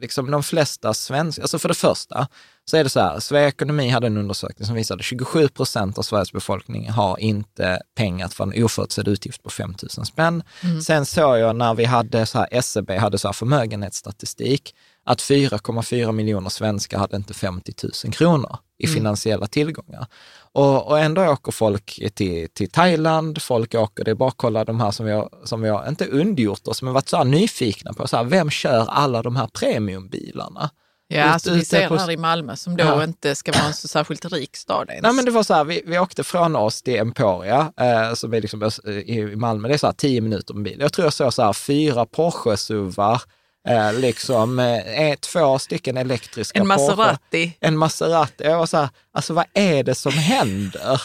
liksom de flesta svenskar, alltså för det första, så är det så här, Sveriges Ekonomi hade en undersökning som visade att 27 procent av Sveriges befolkning har inte pengar för en oförutsedd utgift på 5 000 spänn. Sen såg jag när vi hade så här, SCB hade så här förmögenhetsstatistik, att 4,4 miljoner svenskar hade inte 50 000 kronor i finansiella tillgångar. Och, och ändå åker folk till, till Thailand, folk åker, det är bara att kolla de här som har, som har inte undgjort oss, men varit så här nyfikna på, så här, vem kör alla de här premiumbilarna? Ja, Ut- alltså vi ser på- här i Malmö som då Ja. inte ska vara en så särskilt rik stad ens. Nej, men det var så här, vi, vi åkte från oss till Emporia, eh, som är liksom öst- i Malmö, det är så här tio minuter med bil. Jag tror jag såg så här fyra Porsche-suvar, eh, liksom eh, två stycken elektriska en Porsche. Maserati. En Maserati. Jag var så här, alltså vad är det som händer?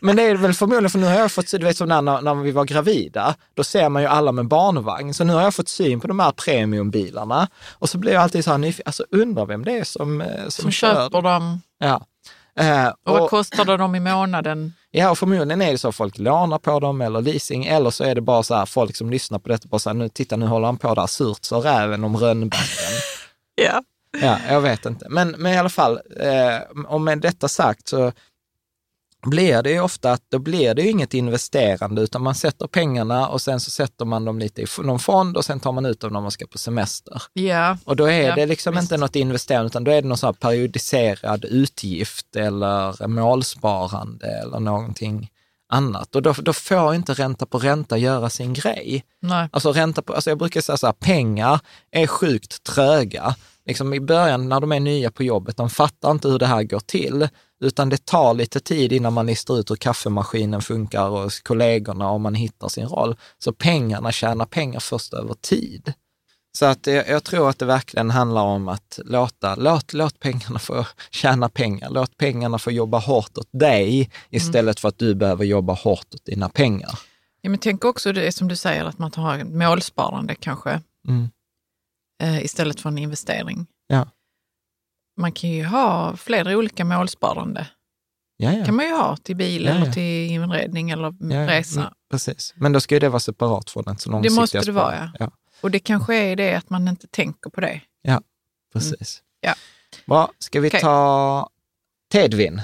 Men det är väl förmodligen, för nu har jag fått, du vet som när, när vi var gravida, då ser man ju alla med barnvagn. Så nu har jag fått syn på de här premiumbilarna. Och så blir jag alltid så här nyfiken, alltså undrar vem det är som, eh, som, Som kör. köper dem. Ja. Eh, Och vad och, kostar det dem i månaden? ja, och förmodligen är det så folk lånar på dem eller leasing, eller så är det bara så här folk som lyssnar på detta, bara så här, nu, titta nu håller han på där, surt så räven om rönnbacken. Ja. Ja, jag vet inte. Men, men i alla fall, eh, och med detta sagt så blir det ju ofta att då blir det ju inget investerande, utan man sätter pengarna och sen så sätter man dem lite i någon fond och sen tar man ut dem när man ska på semester. Ja, Och då är Ja, det liksom visst. inte något investerande, utan då är det någon sån här periodiserad utgift eller målsparande eller någonting annat. Och då, då får inte ränta på ränta göra sin grej. nej. Alltså ränta på, alltså jag brukar säga så här, pengar är sjukt tröga. Liksom i början när de är nya på jobbet, de fattar inte hur det här går till, utan det tar lite tid innan man listar ut hur kaffemaskinen funkar och kollegorna och man hittar sin roll. Så pengarna tjänar pengar först över tid. Så att jag, jag tror att det verkligen handlar om att låta, låt, låt pengarna få tjäna pengar. Låt pengarna få jobba hårt åt dig istället för att du behöver jobba hårt åt dina pengar. Ja, men tänk också det som du säger, att man tar målsparande kanske, Mm. eh, istället för en investering. Ja. Man kan ju ha flera olika målsparande. Ja, ja. kan man ju ha till bil Ja, eller ja. till inredning eller Ja, ja. resa. Mm, precis. Men då ska ju det vara separat från ett så Det långsiktiga måste det vara, ja. ja. Och det kanske är det att man inte tänker på det. Precis. Ja. Bra, ska vi Okej. ta Tedvin?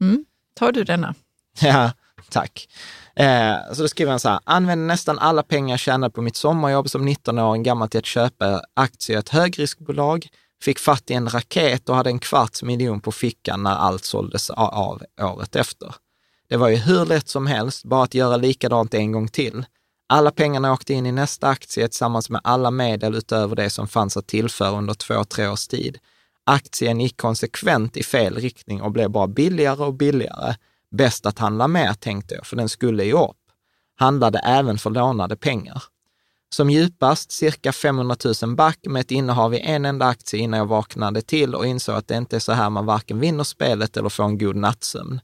Mm. Tar du denna? Ja, tack. Eh, så då skriver han så här, använder nästan alla pengar jag tjänade på mitt sommarjobb som 19-åring gammal till att köpa aktier i ett högriskbolag, fick fatt i en raket och hade en kvarts miljon på fickan när allt såldes av året efter. Det var ju hur lätt som helst, bara att göra likadant en gång till. Alla pengarna åkte in i nästa aktie tillsammans med alla medel utöver det som fanns att tillföra under två, tre års tid. Aktien gick konsekvent i fel riktning och blev bara billigare och billigare. Bäst att handla mer, tänkte jag, för den skulle ju upp. Handlade även för lånade pengar. Som djupast cirka 500 000 back med ett innehav i en enda aktie innan jag vaknade till och insåg att det inte är så här man varken vinner spelet eller får en god nattsömn.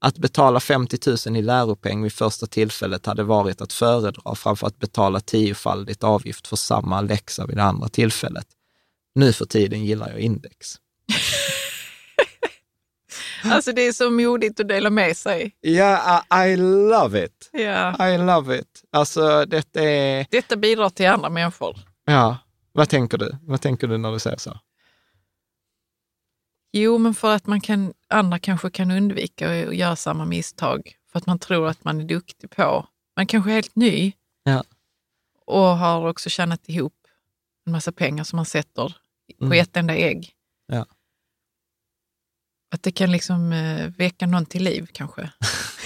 Att betala 50 000 i läropeng vid första tillfället hade varit att föredra framför att betala tiofaldigt avgift för samma läxa vid det andra tillfället. Nu för tiden gillar jag index. Alltså det är så modigt att dela med sig. Ja, I, I love it. Ja. I love it. Alltså, detta är... Detta bidrar till andra människor. Ja, vad tänker du? Vad tänker du när du säger så? Jo, men för att man kan, andra kanske kan undvika att göra samma misstag. För att man tror att man är duktig på. Man kanske är helt ny Ja. och har också tjänat ihop en massa pengar som man sätter på Mm. ett enda ägg. Att det kan liksom eh, väcka någon till liv kanske.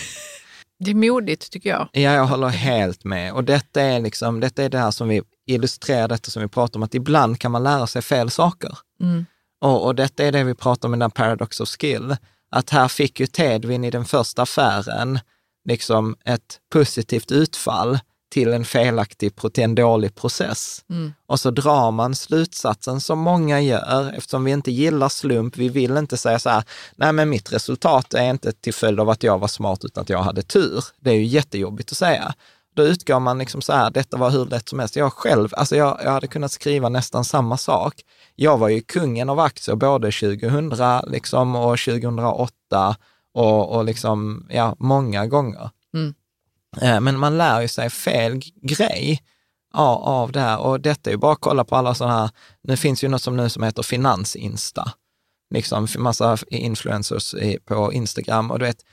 det är modigt tycker jag. Ja, jag håller helt med. Och detta är, liksom, detta är det här som vi illustrerar, detta som vi pratar om, att ibland kan man lära sig fel saker. Mm. Och, och detta är det vi pratar om i den paradox of skill. Att här fick ju Tedvin i den första affären liksom ett positivt utfall till en felaktig, till en dålig process. Mm. Och så drar man slutsatsen som många gör, eftersom vi inte gillar slump. Vi vill inte säga så här, nej men mitt resultat är inte till följd av att jag var smart utan att jag hade tur. Det är ju jättejobbigt att säga. Då utgår man liksom så här, detta var hur lätt som helst. Jag själv, alltså jag, jag hade kunnat skriva nästan samma sak. Jag var ju kungen av aktier både 2000 liksom, och 2008 och, och liksom, ja, många gånger. Eh, men man lär ju sig fel grej av, det här. Och detta är ju bara att kolla på alla sådana här, nu finns ju något som nu som heter finansinsta. Liksom massa influencers på Instagram och du vet,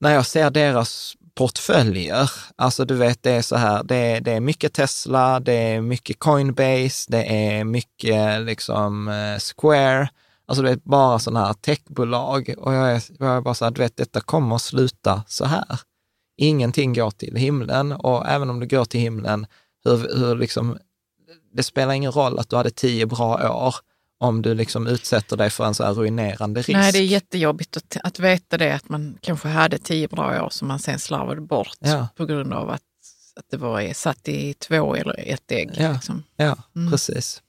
när jag ser deras portföljer, alltså du vet det är så här, det är, det är mycket Tesla, det är mycket Coinbase, det är mycket liksom eh, Square, alltså du vet bara sådana här techbolag och jag är, jag är bara så här, du vet detta kommer att sluta så här. Ingenting går till himlen och även om det går till himlen, hur, hur liksom, det spelar ingen roll att du hade tio bra år om du liksom utsätter dig för en så här ruinerande risk. Nej, det är jättejobbigt att, att veta det, att man kanske hade tio bra år som man sen slarvade bort Ja. på grund av att, att det var satt i två eller ett ägg. Ja. Liksom. Ja, Mm. precis.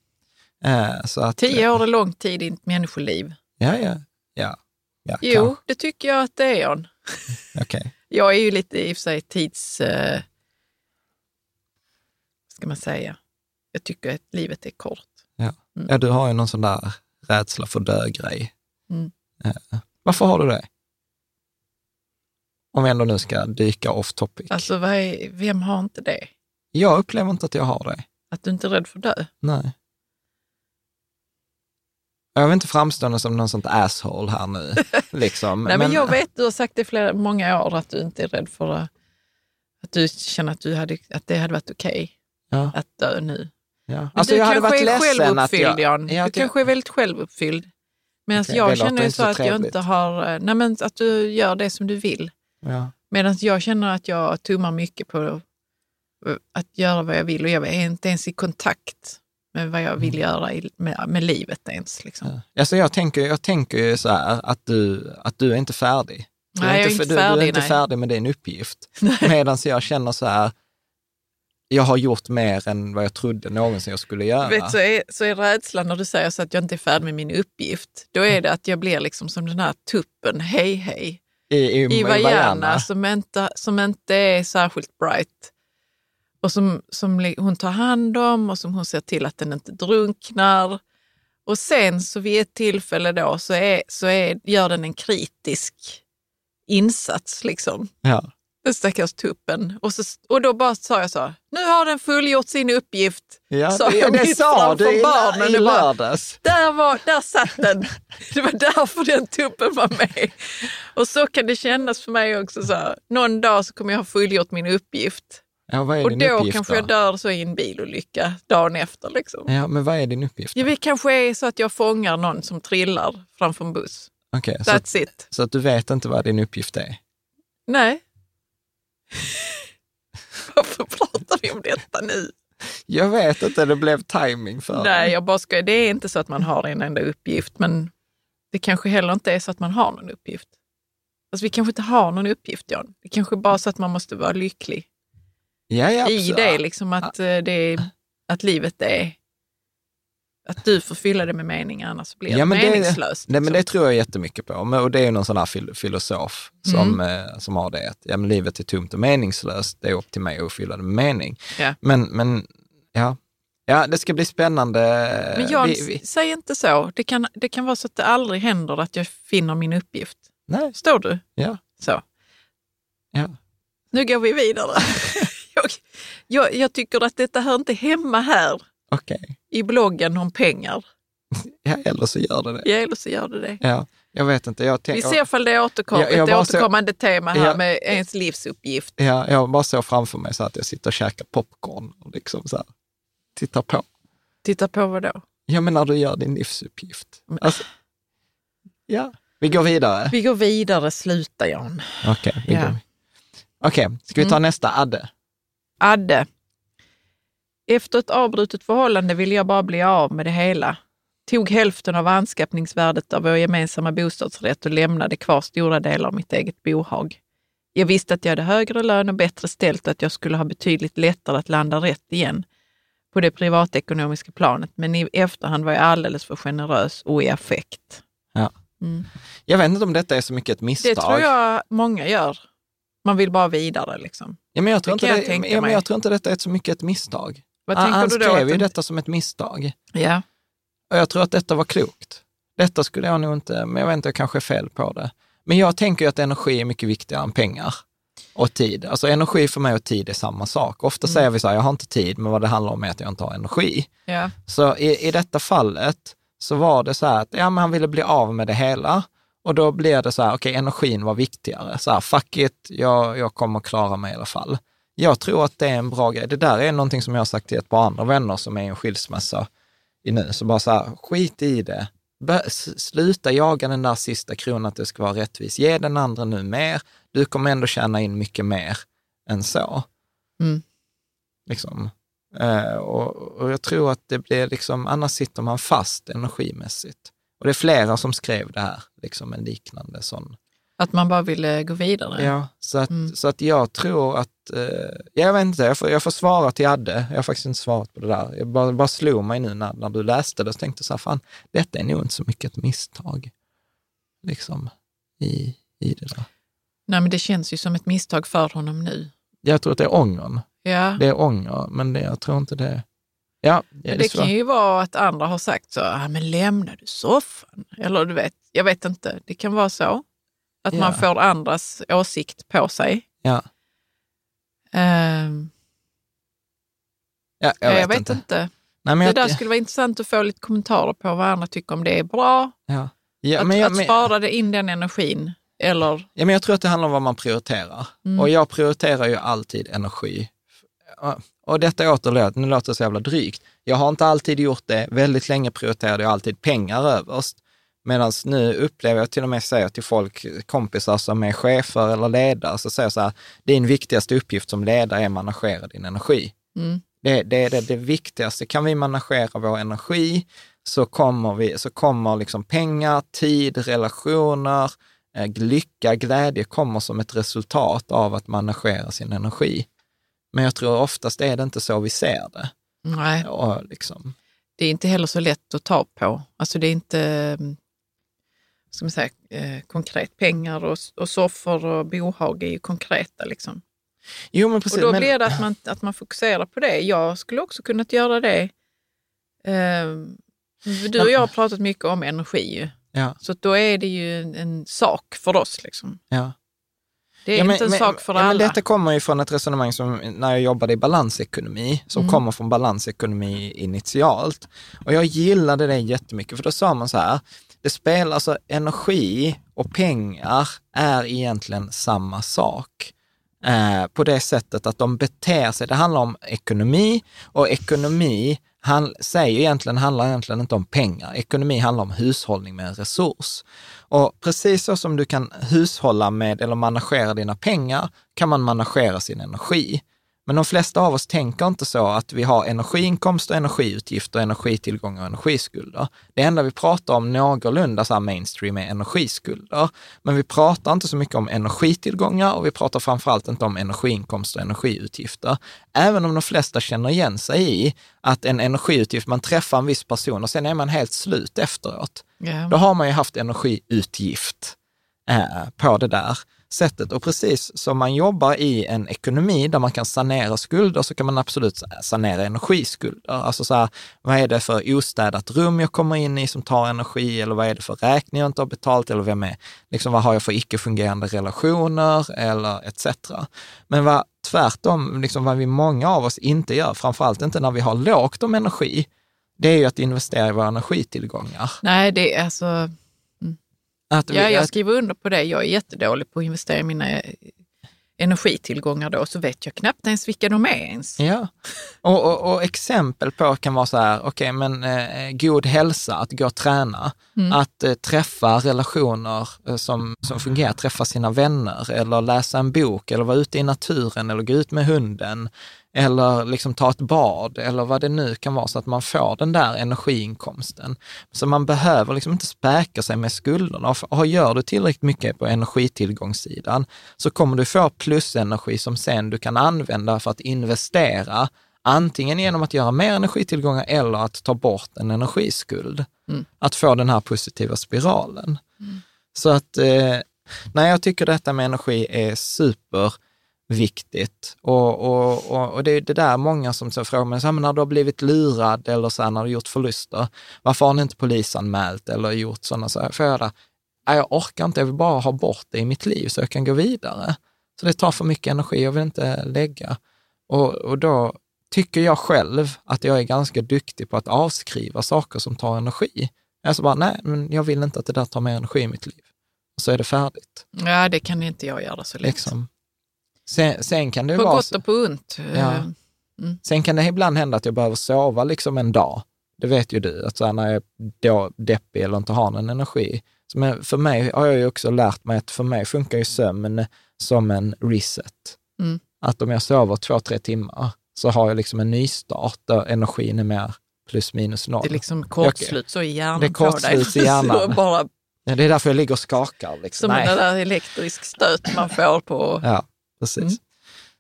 Eh, så att, Tio år är lång tid i ett människoliv. Ja, ja, ja. ja Jo, kanske. det tycker jag att det är, Jan. Okej. Jag är ju lite i och för sig tids... Eh, ska man säga? Jag tycker att livet är kort. Ja. Mm. ja, du har ju någon sån där rädsla för dö-grej. Mm. Eh, varför har du det? Om vi ändå nu ska dyka off topic. Alltså, vad är, vem har inte det? Jag upplever inte att jag har det. Att du inte är rädd för att dö? Nej. Jag vill inte framstå som någon sånt asshole här nu. Liksom. Nej, men, jag vet, du har sagt det i flera, många år, att du inte är rädd för att, att du känner att, du hade, att det hade varit okej Ja, att dö nu. ja. Men Alltså, du jag hade kanske varit är självuppfylld, jag... Jan. Ja, du jag- kanske är väldigt självuppfylld. Medan det jag känner ju så så att jag inte har... eh, Nej, men att du gör det som du vill. Ja. Medan jag känner att jag tummar mycket på att göra vad jag vill och jag är inte ens i kontakt med vad jag vill göra i, med, med livet ens. Liksom. Mm. Ja. Alltså jag, tänker, jag tänker ju så här att du, att du är inte färdig. Du Nej, jag är inte, inte du, du är färdig, inte nej. färdig med din uppgift. Medan jag känner så här, jag har gjort mer än vad jag trodde någonsin jag skulle göra. Vet, så, är, så är rädslan när du säger så att jag inte är färdig med min uppgift, då är det att jag blir liksom som den här tuppen, hej hej, I, i, i. Vajana som inte, som inte är särskilt bright. Och som, som hon tar hand om och som hon ser till att den inte drunknar. Och sen så vid ett tillfälle då så, är, så är, gör den en kritisk insats, liksom. Ja. Den stackars tuppen. Och, så, och då bara sa jag så, nu har den fullgjort sin uppgift. Ja, Sa jag det sa du i, barnen, i bara- lördags. Där, var, där satt den. Det var därför den tuppen var med. Och så kan det kännas för mig också. Så här, någon dag så kommer jag ha fullgjort min uppgift. Ja, vad är Och din då uppgift kanske då? jag dör så i en bilolycka dagen efter. Liksom. Ja, men vad är din uppgift? Ja, det kanske är så att jag fångar någon som trillar framför en buss. Okej, så, That's it. så att du vet inte vad din uppgift är? Nej. Varför pratar vi om detta nu? Jag vet inte, det blev timing för Nej, jag bara ska, det är inte så att man har en enda uppgift, men det kanske heller inte är så att man har någon uppgift. Alltså, vi kanske inte har någon uppgift, Jan. Det kanske bara är så att man måste vara lycklig ja, ja, i det, liksom att, eh, det att livet är... Att du får fylla det med mening, annars blir Ja, det men det- meningslöst. Nej, men det liksom. tror jag jättemycket på. Och det är ju någon sån här fil- filosof som, eh, som har det. Att, ja, men livet är tomt och meningslöst. Det är upp till mig att fylla det med mening. Ja. Men, men ja. ja, det ska bli spännande. Men Jan, Vi- vi- säg inte så. Det kan, det kan vara så att det aldrig händer att jag finner min uppgift. nej, Förstår du? ja, Så. ja. Nu går vi vidare. jag, jag, jag tycker att detta hör inte hemma här okej. i bloggen om pengar. Ja, eller så gör det det. Ja, eller så gör det det. Ja, jag vet inte. Jag tänk, Vi ser ifall det är återkom, Jag- jag ett bara så- återkommande tema här Ja. med ens livsuppgift. ja, jag bara så framför mig så att jag sitter och käkar popcorn och liksom så här, tittar på. Titta på vad då? Ja, men när du gör din livsuppgift. Alltså, ja, vi går vidare. Vi går vidare, sluta Jan. Okej, vi Ja. Okej, ska vi ta nästa Adde? Adde. Efter ett avbrutet förhållande ville jag bara bli av med det hela. Tog hälften av anskaffningsvärdet av vår gemensamma bostadsrätt och lämnade kvar stora delar av mitt eget bohag. Jag visste att jag hade högre lön och bättre ställt och att jag skulle ha betydligt lättare att landa rätt igen på det privatekonomiska planet, men i efterhand var jag alldeles för generös och i affekt. Ja. Mm. Jag vet inte om detta är så mycket ett misstag. Det tror jag många gör. Man vill bara vidare liksom. ja, men jag, tror det inte jag det, tänka ja, men jag tror inte detta är så mycket ett misstag. Vad han tänker han du då? skrev ju detta som ett misstag. Ja. Och jag tror att detta var klokt. Detta skulle jag nog inte, men jag vet inte, jag kanske är fel på det. Men jag tänker ju att energi är mycket viktigare än pengar. och tid. Alltså energi för mig och tid är samma sak. Ofta säger vi så här, jag har inte tid, men vad det handlar om är att jag inte har energi. Ja. Så i, i detta fallet så var det så här att ja, men han ville bli av med det hela. Och då blir det så här, okej, energin var viktigare. Så här, fuck it, jag, jag kommer klara mig i alla fall. Jag tror att det är en bra grej. Det där är någonting som jag har sagt till ett par andra vänner som är i en skilsmässa i nu. Så bara så här, skit i det. S- sluta jaga den där sista kronan att det ska vara rättvis. Ge den andra nu mer. Du kommer ändå tjäna in mycket mer än så. Mm. Liksom. Eh, och, och jag tror att det blir liksom, annars sitter man fast energimässigt. Och det är flera som skrev det här, liksom en liknande sån. Att man bara ville gå vidare. Ja, så att, Mm. så att jag tror att, eh, jag vet inte, jag får, jag får svara till Adde. Jag har faktiskt inte svarat på det där. Jag bara, bara slog mig nu när, när du läste det, så tänkte jag så här, fan, detta är nog inte så mycket ett misstag, liksom, i, i det där. Nej, men det känns ju som ett misstag för honom nu. Jag tror att det är ångern. Ja. Det är ånger, men det, jag tror inte det... Ja, det, det kan ju vara att andra har sagt så, ah, men lämnar du soffan? Eller du vet, jag vet inte, det kan vara så. Att Ja. man får andras åsikt på sig. Ja, Ehm, ja, jag vet, inte. Nej, men Det jag, där skulle vara intressant att få lite kommentarer på vad andra tycker om det är bra. ja. Ja, att men jag, att spara det in den energin. Eller, ja, men jag tror att det handlar om vad man prioriterar. Mm. Och jag prioriterar ju alltid energi. Och- detta återlåter, nu låter det så jävla drygt. Jag har inte alltid gjort det. Väldigt länge prioriterade jag alltid pengar överst. Medan nu upplever jag till och med säger till folk, kompisar som är chefer eller ledare, så säger jag så här, din viktigaste uppgift som ledare är att managera din energi. mm, Det, det är det, det viktigaste. Kan vi managera vår energi så kommer, vi, så kommer liksom pengar, tid, relationer, eh, lycka, glädje kommer som ett resultat av att managera sin energi. Men jag tror oftast är det inte så vi ser det. nej, Och liksom, det är inte heller så lätt att ta på. Alltså det är inte mm, ska man säga, eh, konkret. Pengar och, och soffor och bohag är ju konkreta. Liksom. jo, men precis. Och då men, blir det att man, att man fokuserar på det. Jag skulle också kunnat göra det. Ehm, du och jag har pratat mycket om energi, ja, så då är det ju en, en sak för oss. Liksom. ja. Det är ja, men, inte en men, sak för ja, men alla. Detta kommer ju från ett resonemang som när jag jobbade i balansekonomi, som Mm. kommer från balansekonomi initialt. Och jag gillade det jättemycket, för då sa man så här, det spelar, alltså energi och pengar är egentligen samma sak. Eh, på det sättet att de beter sig, det handlar om ekonomi och ekonomi han, säger egentligen, handlar egentligen inte om pengar. Ekonomi handlar om hushållning med en resurs. Och precis så som du kan hushålla med eller managera dina pengar kan man managera sin energi. Men de flesta av oss tänker inte så att vi har energiinkomster, energiutgifter, energitillgångar och energiskulder. Det enda vi pratar om någorlunda så här mainstream är energiskulder. Men vi pratar inte så mycket om energitillgångar och vi pratar framförallt inte om energiinkomster och energiutgifter. Även om de flesta känner igen sig i att en energiutgift, man träffar en viss person och sen är man helt slut efteråt. Yeah. Då har man ju haft energiutgift eh, på det där sättet. Och precis som man jobbar i en ekonomi där man kan sanera skulder så kan man absolut sanera energiskulder. Alltså så här, vad är det för ostädat rum jag kommer in i som tar energi eller vad är det för räkning jag inte har betalt eller vem är, liksom vad har jag för icke-fungerande relationer eller etc. Men vad tvärtom, liksom vad vi många av oss inte gör, framförallt inte när vi har lågt om energi, det är ju att investera i våra energitillgångar. Nej, det är alltså... Att vi, Ja, jag att, skriver under på det. Jag är jättedålig på att investera i mina eh, energitillgångar då, så vet jag knappt ens vilka de är ens. Ja, och, och, och exempel på kan vara så här, okej, men eh, god hälsa, att gå och träna, att eh, träffa relationer eh, som, som fungerar, träffa sina vänner eller läsa en bok eller vara ute i naturen eller gå ut med hunden eller liksom ta ett bad eller vad det nu kan vara så att man får den där energiinkomsten. Så man behöver liksom inte späka sig med skulderna. Och gör du tillräckligt mycket på energitillgångssidan så kommer du få plusenergi som sen du kan använda för att investera antingen genom att göra mer energitillgångar eller att ta bort en energiskuld. Att få den här positiva spiralen. Så att, eh, nej, jag tycker detta med energi är superviktigt. Och, och, och, och det är det där många som så frågar mig, så här, men när du har blivit lurad eller så här, när du har gjort förluster, varför har ni inte polisanmält eller gjort sådana saker? För jag, där, "Nej, jag orkar inte, jag vill bara ha bort det i mitt liv så jag kan gå vidare. Så det tar för mycket energi, jag vill inte lägga. Och, och då tycker jag själv att jag är ganska duktig på att avskriva saker som tar energi. Alltså bara, nej, men jag vill inte att det där tar mer energi i mitt liv. Och så är det färdigt. Ja, det kan inte jag göra så lätt. Liksom. Sen, sen kan det på vara... gott och på ont. Ja. Eh, Sen kan det ibland hända att jag behöver sova liksom en dag. Det vet ju du, att så här, när jag är deppig eller inte har någon energi. Men för mig har jag ju också lärt mig att för mig funkar ju sömn som en reset. Mm. Att om jag sover två, tre timmar så har jag liksom en nystart där energin är mer plus minus noll. Det är liksom kortslut så i hjärnan Det är på kortslut i hjärnan. Bara det är därför jag ligger och skakar. Liksom. som Nej. en där elektrisk stöt man får på... Ja, precis. Mm.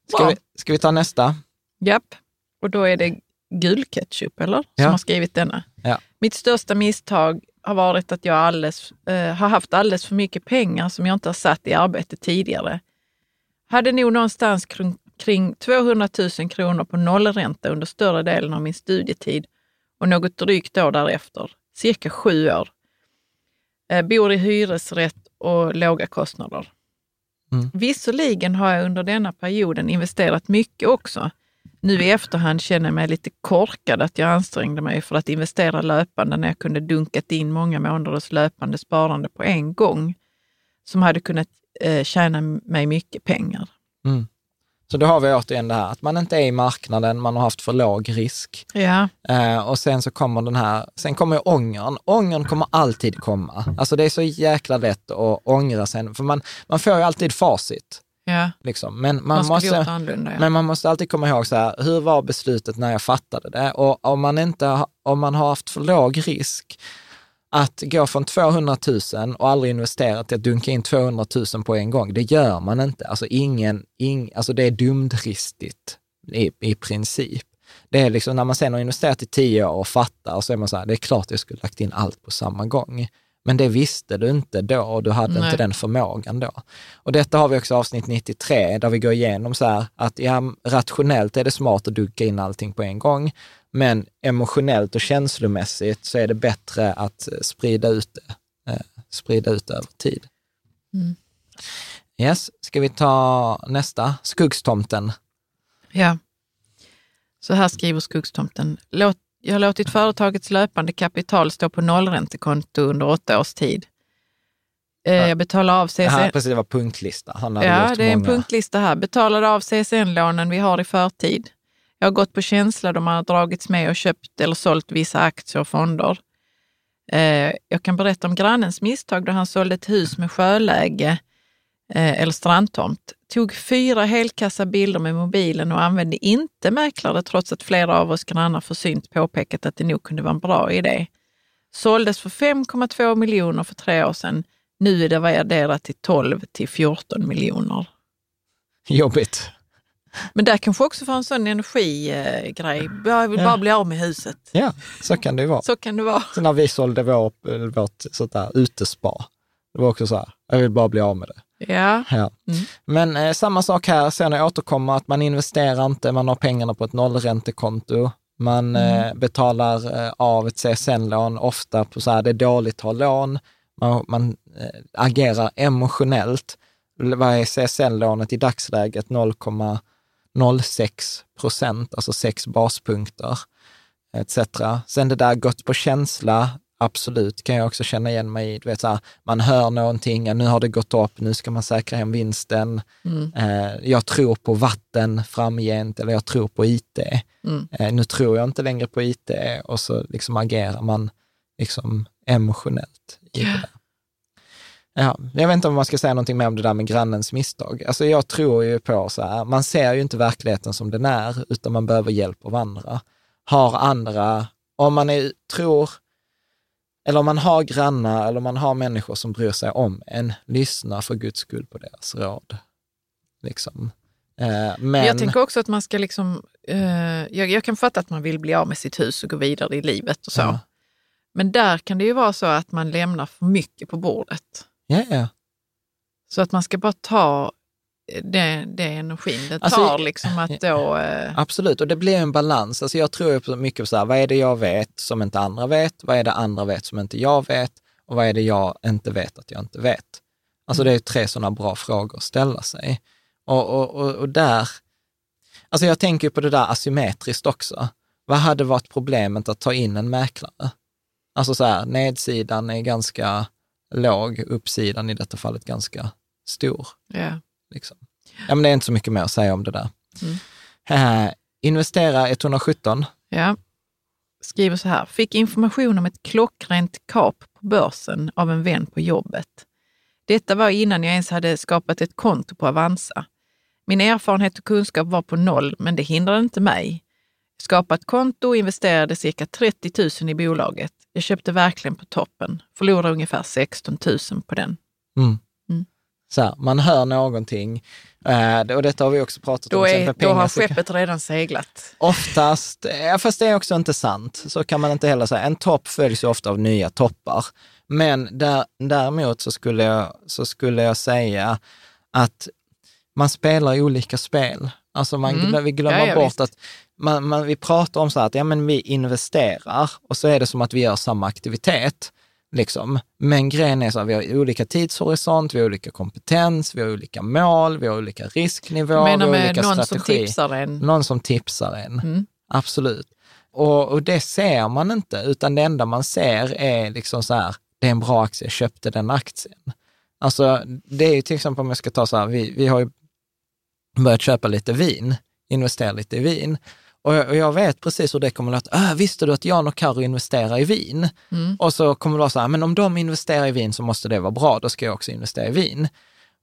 Ska, Bra. vi, ska vi ta nästa? Japp. Och då är det gul ketchup, eller? Som Ja. har skrivit denna. Ja. Mitt största misstag har varit att jag alldeles, eh, har haft alldeles för mycket pengar som jag inte har satt i arbete tidigare. Hade nog någonstans kring, kring 200 000 kronor på nollränta under större delen av min studietid och något drygt år därefter, cirka sju år. Eh, bor i hyresrätt och låga kostnader. Mm. Visserligen har jag under denna perioden investerat mycket också. Nu i efterhand känner jag mig lite korkad att jag ansträngde mig för att investera löpande när jag kunde dunkat in många månaders löpande sparande på en gång som hade kunnat eh, tjäna mig mycket pengar. Mm. Så då har vi återigen det här att man inte är i marknaden, man har haft för låg risk. Ja, Eh, och sen så kommer den här, sen kommer ångern. Ångern kommer alltid komma. Alltså det är så jäkla lätt att ångra sen, för man, man får ju alltid facit. ja. Liksom. Men, man Man, måste, annorlunda. Ja. men man måste alltid komma ihåg så här, hur var beslutet när jag fattade det? Och om man, inte, om man har haft för låg risk, att gå från 200 000 och aldrig investera till att dunka in 200 000 på en gång, det gör man inte. Alltså, ingen, ing, alltså det är dumdristigt i, i princip. Det är liksom när man sen har investerat i tio år och fattar, så är man så här, det är klart jag skulle lagt in allt på samma gång. Men det visste du inte då och du hade Nej. inte den förmågan då. Och detta har vi också avsnitt 93, där vi går igenom så här att ja, rationellt är det smart att dunka in allting på en gång, men emotionellt och känslomässigt så är det bättre att sprida ut det, eh, sprida ut det över tid. Mm. Yes, ska vi ta nästa? Skuggstomten. Ja. Så här skriver Skuggstomten. Låt, jag har låtit företagets löpande kapital stå på nollräntekonto under åtta års tid. Eh, Jag betalar av CSN... Det här, precis, det var punktlista. Han hade Ja, det är en många. punktlista här. Betalade av CSN-lånen vi har i förtid. Jag har gått på känsla då man har dragits med och köpt eller sålt vissa aktier och fonder. Eh, jag kan berätta om grannens misstag då han sålde ett hus med sjöläge eh, eller strandtomt. Tog fyra helkassa bilder med mobilen och använde inte mäklare trots att flera av oss grannar försynt påpekat att det nog kunde vara en bra idé. Såldes för 5,2 miljoner för tre år sedan. Nu är det värderat till 12 till 14 miljoner. Jobbigt. Men där kanske också får en sån energigrej. Jag vill bara bli av med huset. Ja, så kan det ju vara. Så kan det vara. Så när vi sålde vår, vårt sånt där utespa, det var också så här, jag vill bara bli av med det. Ja, Ja. Mm. Men eh, samma sak här, sen jag återkommer, att man investerar inte, man har pengarna på ett nollräntekonto, man Mm. eh, betalar eh, av ett CSN-lån, ofta på så här, det är dåligt att ha lån, man, man eh, agerar emotionellt. Vad är CSN-lånet i dagsläget? 0,06 procent, alltså sex baspunkter, etc. Sen det där gått på känsla, absolut, kan jag också känna igen mig i. Du vet, så här, man hör någonting, ja, nu har det gått upp, nu ska man säkra hem vinsten. Mm. Eh, jag tror på vatten framgent, eller jag tror på IT. Mm. Eh, nu tror jag inte längre på IT och så liksom agerar man liksom emotionellt i det där. Ja, jag vet inte om man ska säga någonting mer om det där med grannens misstag. Alltså jag tror ju på så här, man ser ju inte verkligheten som den är, utan man behöver hjälp av andra. Har andra, om man är, tror, eller om man har grannar eller om man har människor som bryr sig om en, lyssna för guds skull på deras råd. Liksom. Eh, men, Jag tänker också att man ska liksom, eh, jag, jag kan fatta att man vill bli av med sitt hus och gå vidare i livet och så. Ja. Men där kan det ju vara så att man lämnar för mycket på bordet. Ja, ja. Så att man ska bara ta det, det energin det Alltså, tar liksom att då... Eh, Absolut, och det blir en balans. Alltså jag tror mycket på så här, vad är det jag vet som inte andra vet? Vad är det andra vet som inte jag vet? Och vad är det jag inte vet att jag inte vet? Alltså det är tre sådana bra frågor att ställa sig. Och, och, och, och där, alltså jag tänker på det där asymmetriskt också. Vad hade varit problemet att ta in en mäklare? Alltså så här, nedsidan är ganska låg, uppsidan i detta fallet ganska stor. Ja. Liksom. Ja, men det är inte så mycket mer att säga om det där. Mm. Eh, investera 117. Ja. Skriver så här. Fick information om ett klockrent kap på börsen av en vän på jobbet. Detta var innan jag ens hade skapat ett konto på Avanza. Min erfarenhet och kunskap var på noll, men det hindrade inte mig. Skapa ett konto och investerade cirka 30 000 i bolaget. Jag köpte verkligen på toppen. Förlorade ungefär 16 000 på den. Mm. Mm. Så här, man hör någonting. Eh, och detta har vi också pratat om. Då, till är, då har skeppet redan seglat. Oftast, ja, fast det är också inte sant. Så kan man inte heller säga. En topp följs ju ofta av nya toppar. Men där, däremot så skulle, jag, så skulle jag säga att man spelar olika spel. Alltså man, Mm. vi glömmer Ja, ja, bort visst. att man, man, vi pratar om så här att ja, men vi investerar och så är det som att vi gör samma aktivitet. Liksom. Men grejen är så att vi har olika tidshorisont, vi har olika kompetens, vi har olika mål, vi har olika risknivå, Jag menar vi har olika någon som strategi. tipsar en. Någon som tipsar en. Mm. Absolut. Och, och det ser man inte, utan det enda man ser är liksom så här, det är en bra aktie, jag köpte den aktien. Alltså det är ju till exempel om jag ska ta så här, vi, vi har ju börjat köpa lite vin, investera lite i vin. Och jag, och jag vet precis hur det kommer att låta. Äh, visste du att Jan och Karo investerar i vin? Mm. Och så kommer det vara så här, men om de investerar i vin så måste det vara bra, då ska jag också investera i vin.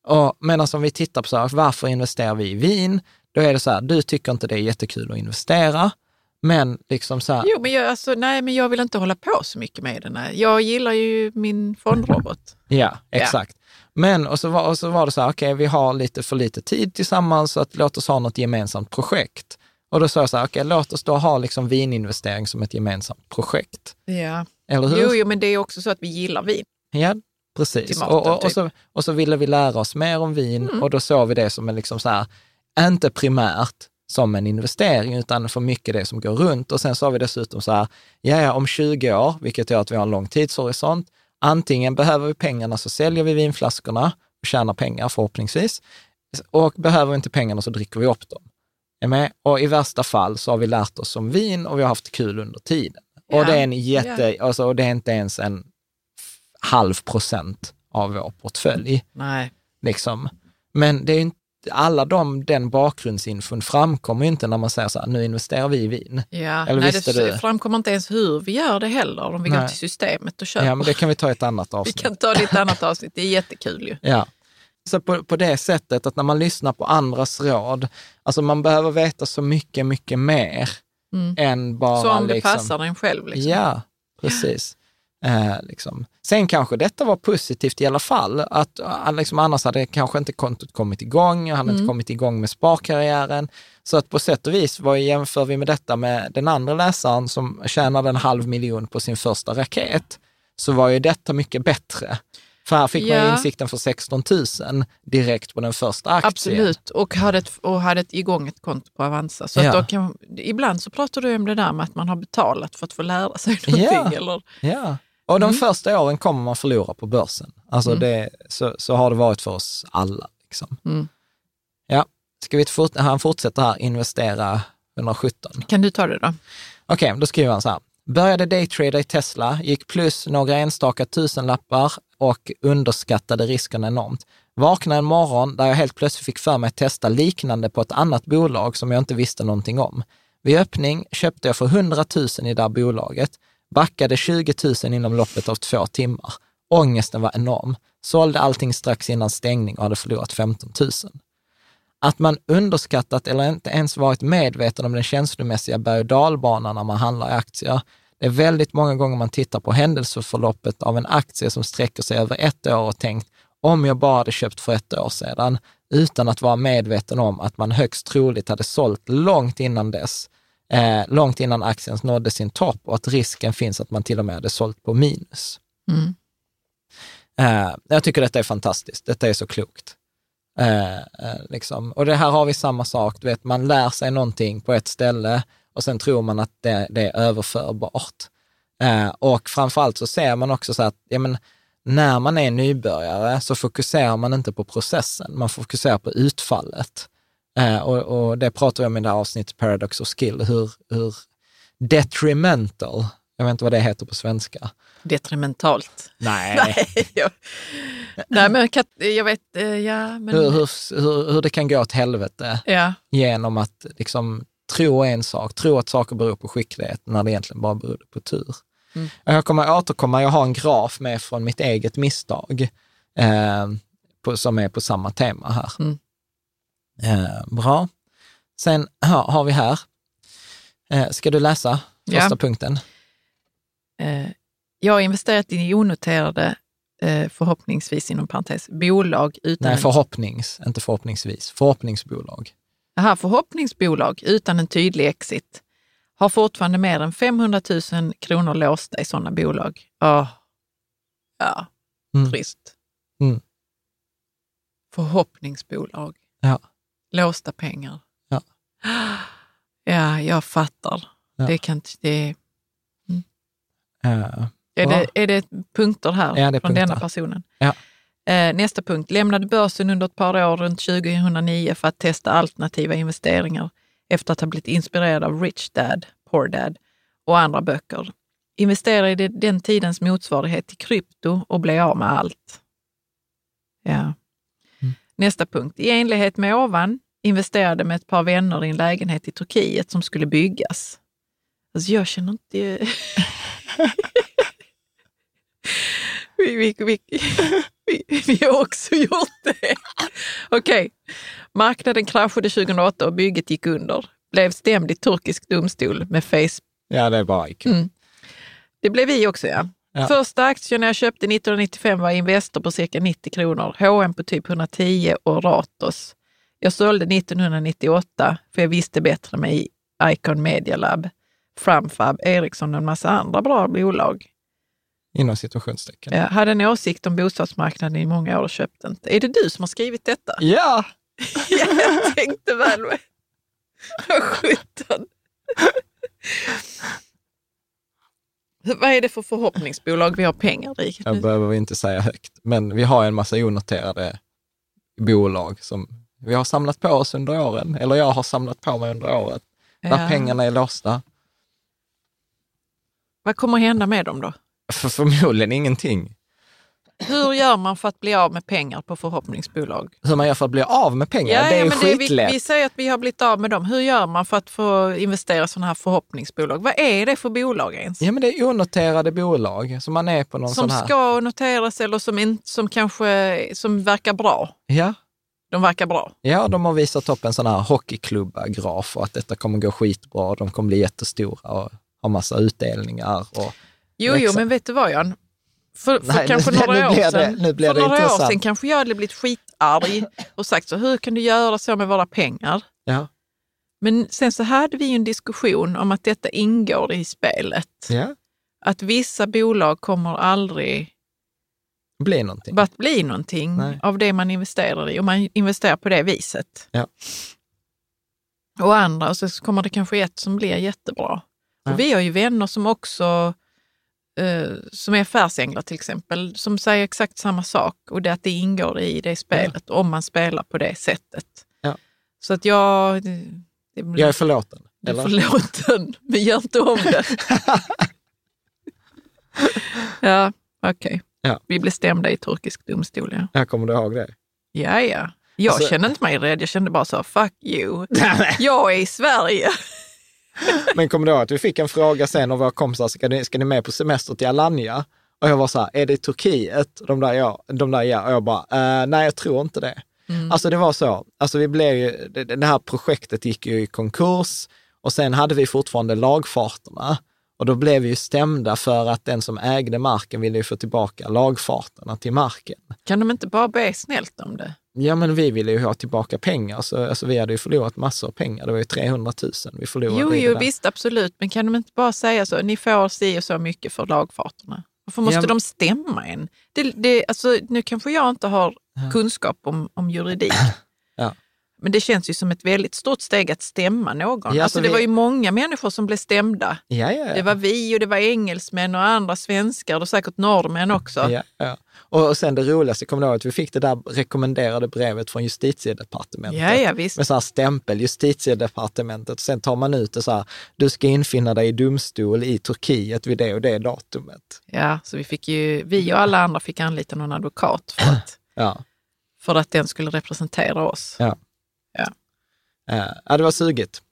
Och medan om vi tittar på så här, varför investerar vi i vin? Då är det så här, du tycker inte det är jättekul att investera, men liksom så här, Jo, men jag, alltså, nej, men jag vill inte hålla på så mycket med den. här. Jag gillar ju min fondrobot. Ja, exakt. Men och så, var, och så var det så här, okej, vi har lite för lite tid tillsammans, så att låt oss ha något gemensamt projekt. Och då sa jag så här, okej, låt oss då ha liksom vininvestering som ett gemensamt projekt. Ja. Eller hur? Jo, jo, men det är också så att vi gillar vin. Ja, precis. Maten, och, och, och, typ. så, och så ville vi lära oss mer om vin Mm. och då såg vi det som en, liksom så här, inte primärt som en investering, utan för mycket det som går runt. Och sen sa vi dessutom så här, ja, ja, om 20 år, vilket gör att vi har en lång tidshorisont, antingen behöver vi pengarna så säljer vi vinflaskorna och tjänar pengar förhoppningsvis. Och behöver vi inte pengarna så dricker vi upp dem. Är med? Och i värsta fall så har vi lärt oss om vin och vi har haft kul under tiden. Ja. Och det är en jätte, alltså, och det är inte ens en halv procent av vår portfölj. Nej. Liksom. Men det är inte, alla de, den bakgrundsinfon framkommer ju inte när man säger så här, nu investerar vi i vin. Ja. Eller nej, visste det du? framkommer inte ens hur vi gör det heller om vi går Nej. till systemet och köper. Ja, men det kan vi ta i ett annat Vi avsnitt. kan ta det i ett annat avsnitt. Det är jättekul ju. Ja. Så på, på det sättet att när man lyssnar på andras råd, alltså man behöver veta så mycket, mycket mer Mm. än bara Så om det liksom, passar en själv. Liksom. Ja, precis. Eh, liksom. Sen kanske detta var positivt i alla fall, att eh, liksom, annars hade kanske inte kontot kommit igång, jag hade Mm. inte kommit igång med sparkarriären. Så att på sätt och vis, vad jämför vi med detta med den andra läsaren som tjänade en halv miljon på sin första raket, så var ju detta mycket bättre. För här fick man Ja. insikten för 16 000 direkt på den första aktien. Absolut, och hade, ett, och hade ett, igång ett konto på Avanza. Så Ja. kan, ibland så pratar du om det där med att man har betalat för att få lära sig Ja. någonting. Eller, Ja, och de Mm. första åren kommer man förlora på börsen. Alltså Mm. det, så, så har det varit för oss alla. Liksom. Mm. Ja, ska vi fort, han fortsätter här, investera 117. kan du ta det då? Okej, då skriver han så här. Började daytrada i Tesla, gick plus några enstaka tusenlappar och underskattade risken enormt. Vaknade en morgon där jag helt plötsligt fick för mig att testa liknande på ett annat bolag som jag inte visste någonting om. Vid öppning köpte jag för 100 000 i det här bolaget, backade 20 000 inom loppet av två timmar. Ångesten var enorm. Sålde allting strax innan stängning och hade förlorat 15 000. Att man underskattat eller inte ens varit medveten om den känslomässiga berg och dalbanan när man handlar i aktier. Det är väldigt många gånger man tittar på händelseförloppet av en aktie som sträcker sig över ett år och tänkt, om jag bara hade köpt för ett år sedan, utan att vara medveten om att man högst troligt hade sålt långt innan dess, eh, långt innan aktien nådde sin topp och att risken finns att man till och med hade sålt på minus. Mm. Eh, jag tycker detta är fantastiskt. Detta är så klokt. Eh, eh, liksom. Och det här har vi samma sak, du vet, man lär sig någonting på ett ställe och sen tror man att det, det är överförbart. Eh, och framförallt så ser man också så att, ja men, när man är nybörjare så fokuserar man inte på processen, man fokuserar på utfallet. Eh, och, och, det pratar vi om i det här avsnittet Paradox of Skill, hur, hur detrimental, jag vet inte vad det heter på svenska. Detrimentalt. Nej. Nej, jag, nej men jag vet, eh, ja men... Hur, hur, hur, hur det kan gå åt helvete Ja, genom att liksom tro en sak, tro att saker beror på skicklighet när det egentligen bara beror på tur. Mm. Jag kommer återkomma, jag har en graf med från mitt eget misstag eh, på, som är på samma tema här. Mm. Eh, bra. Sen här, har vi här, eh, ska du läsa första Ja. punkten? eh, jag har investerat i onoterade, eh, förhoppningsvis inom parentes, bolag utan Nej, förhoppnings, inte förhoppningsvis, förhoppningsbolag. Aha, förhoppningsbolag utan en tydlig exit har fortfarande mer än 500 000 kronor låsta i sådana bolag. Åh, ja, Mm. trist. Mm. Förhoppningsbolag. Ja. Låsta pengar. Ja. Ja, jag fattar. Ja. Det kan. Det, Eh, är, Bra. det, är det punkter här Ja, det är från denna punkter. personen? Ja. Eh, nästa punkt. Lämnade börsen under ett par år runt 2009 för att testa alternativa investeringar efter att ha blivit inspirerad av Rich Dad, Poor Dad och andra böcker. Investerade i den tidens motsvarighet till krypto och blev av med allt. Ja. Nästa punkt. I enlighet med ovan investerade med ett par vänner i en lägenhet i Turkiet som skulle byggas. Alltså jag känner inte... vi, vi, vi, vi, vi har också gjort det. Okej. Marknaden kraschade 2008 och bygget gick under. Blev stämd i turkisk domstol med face ja, det är bara kul. Mm. Det blev vi också, ja. Ja. Första aktien jag köpte 1995 var Investor på cirka 90 kronor, H&M på typ 110 och Ratos. Jag sålde 1998 för jag visste bättre med Icon Media Lab, Framfab, Ericsson och en massa andra bra bolag. Inom situationstecken. Jag hade en åsikt om bostadsmarknaden i många år och köpte inte. Är det du som har skrivit detta? Ja! Ja, jag tänkte väl. Vad sjutton. Vad är det för förhoppningsbolag vi har pengar i? Jag behöver vi inte säga högt, men vi har en massa onoterade bolag som vi har samlat på oss under åren, eller jag har samlat på mig under året, där Ja. pengarna är låsta. Vad kommer hända med dem då? För förmodligen ingenting. Hur gör man för att bli av med pengar på förhoppningsbolag? Hur man gör för att bli av med pengar, det är ju men det, vi, skitlätt. vi säger att vi har blivit av med dem. Hur gör man för att få investera i sådana här förhoppningsbolag? Vad är det för bolag ens? Ja, men det är onoterade bolag som man är på någon som sån här. ska noteras eller som, in, som kanske som verkar bra? Ja, De verkar bra. ja, de har visat upp en sån här hockeyklubba-graf och att detta kommer gå skitbra. De kommer bli jättestora och ha massa utdelningar. Och, Jo, jo, men vet du vad Jan? För, för Nej, kanske nu- några nu år det- sedan, blir för det några år sedan kanske jag hade blivit skitarg och sagt så, hur kan du göra så med våra pengar? ja, Men sen så hade vi ju en diskussion om att detta ingår i spelet. ja, Att vissa bolag kommer aldrig bli någonting. att bli någonting Nej. av det man investerar i, om man investerar på det viset. Ja. Och andra, och så kommer det kanske ett som blir jättebra. Ja. Och vi har ju vänner som också, eh, som är affärsänglar till exempel, som säger exakt samma sak och det att det ingår i det spelet om man spelar på det sättet. Ja. Så att jag... Det, Jag är förlåten. du är Eller? förlåten, men gör inte om det. ja, okej. Ja. Vi blev stämda i turkisk domstol, ja. Jag kommer du ihåg det? Ja, ja. Jag Alltså- kände inte mig rädd, jag kände bara så, fuck you. Jag är i Sverige. Men kommer du ihåg att vi fick en fråga sen av våra kompisar, ska ni, ska ni med på semester till Alanya? Och jag var så här, är det Turkiet? De där ja, de där ja. Och jag bara, eh, nej jag tror inte det. Alltså det var så, alltså vi blev ju, det, det här projektet gick ju i konkurs och sen hade vi fortfarande lagfarterna. Och då blev vi ju stämda för att den som ägde marken ville ju få tillbaka lagfarterna till marken. Kan de inte bara be snällt om det? Ja, men vi ville ju ha tillbaka pengar, så alltså, vi hade ju förlorat massor av pengar. Det var ju 300 000 vi förlorade. Jo, jo, visst, absolut. Men kan de inte bara säga så, ni får si och så mycket för lagfarterna? Varför måste Ja, men- de stämma en? Det, det, alltså, nu kanske jag inte har kunskap om, om juridik. Men det känns ju som ett väldigt stort steg att stämma någon. Ja, alltså, så det vi- var ju många människor som blev stämda. Ja, ja. Det var vi och det var engelsmän och andra svenskar och säkert norrmän också. Ja, ja. Och, och sen det roligaste, kommer du ihåg att vi fick det där rekommenderade brevet från justitiedepartementet? Ja, ja, visst. Med så här stämpel, justitiedepartementet. Sen tar man ut det så här, du ska infinna dig i domstol i Turkiet vid det och det datumet. Ja, så vi fick ju, vi och alla andra fick anlita någon advokat för att, för att den skulle representera oss. Ja. Eh, ja, det var sugigt.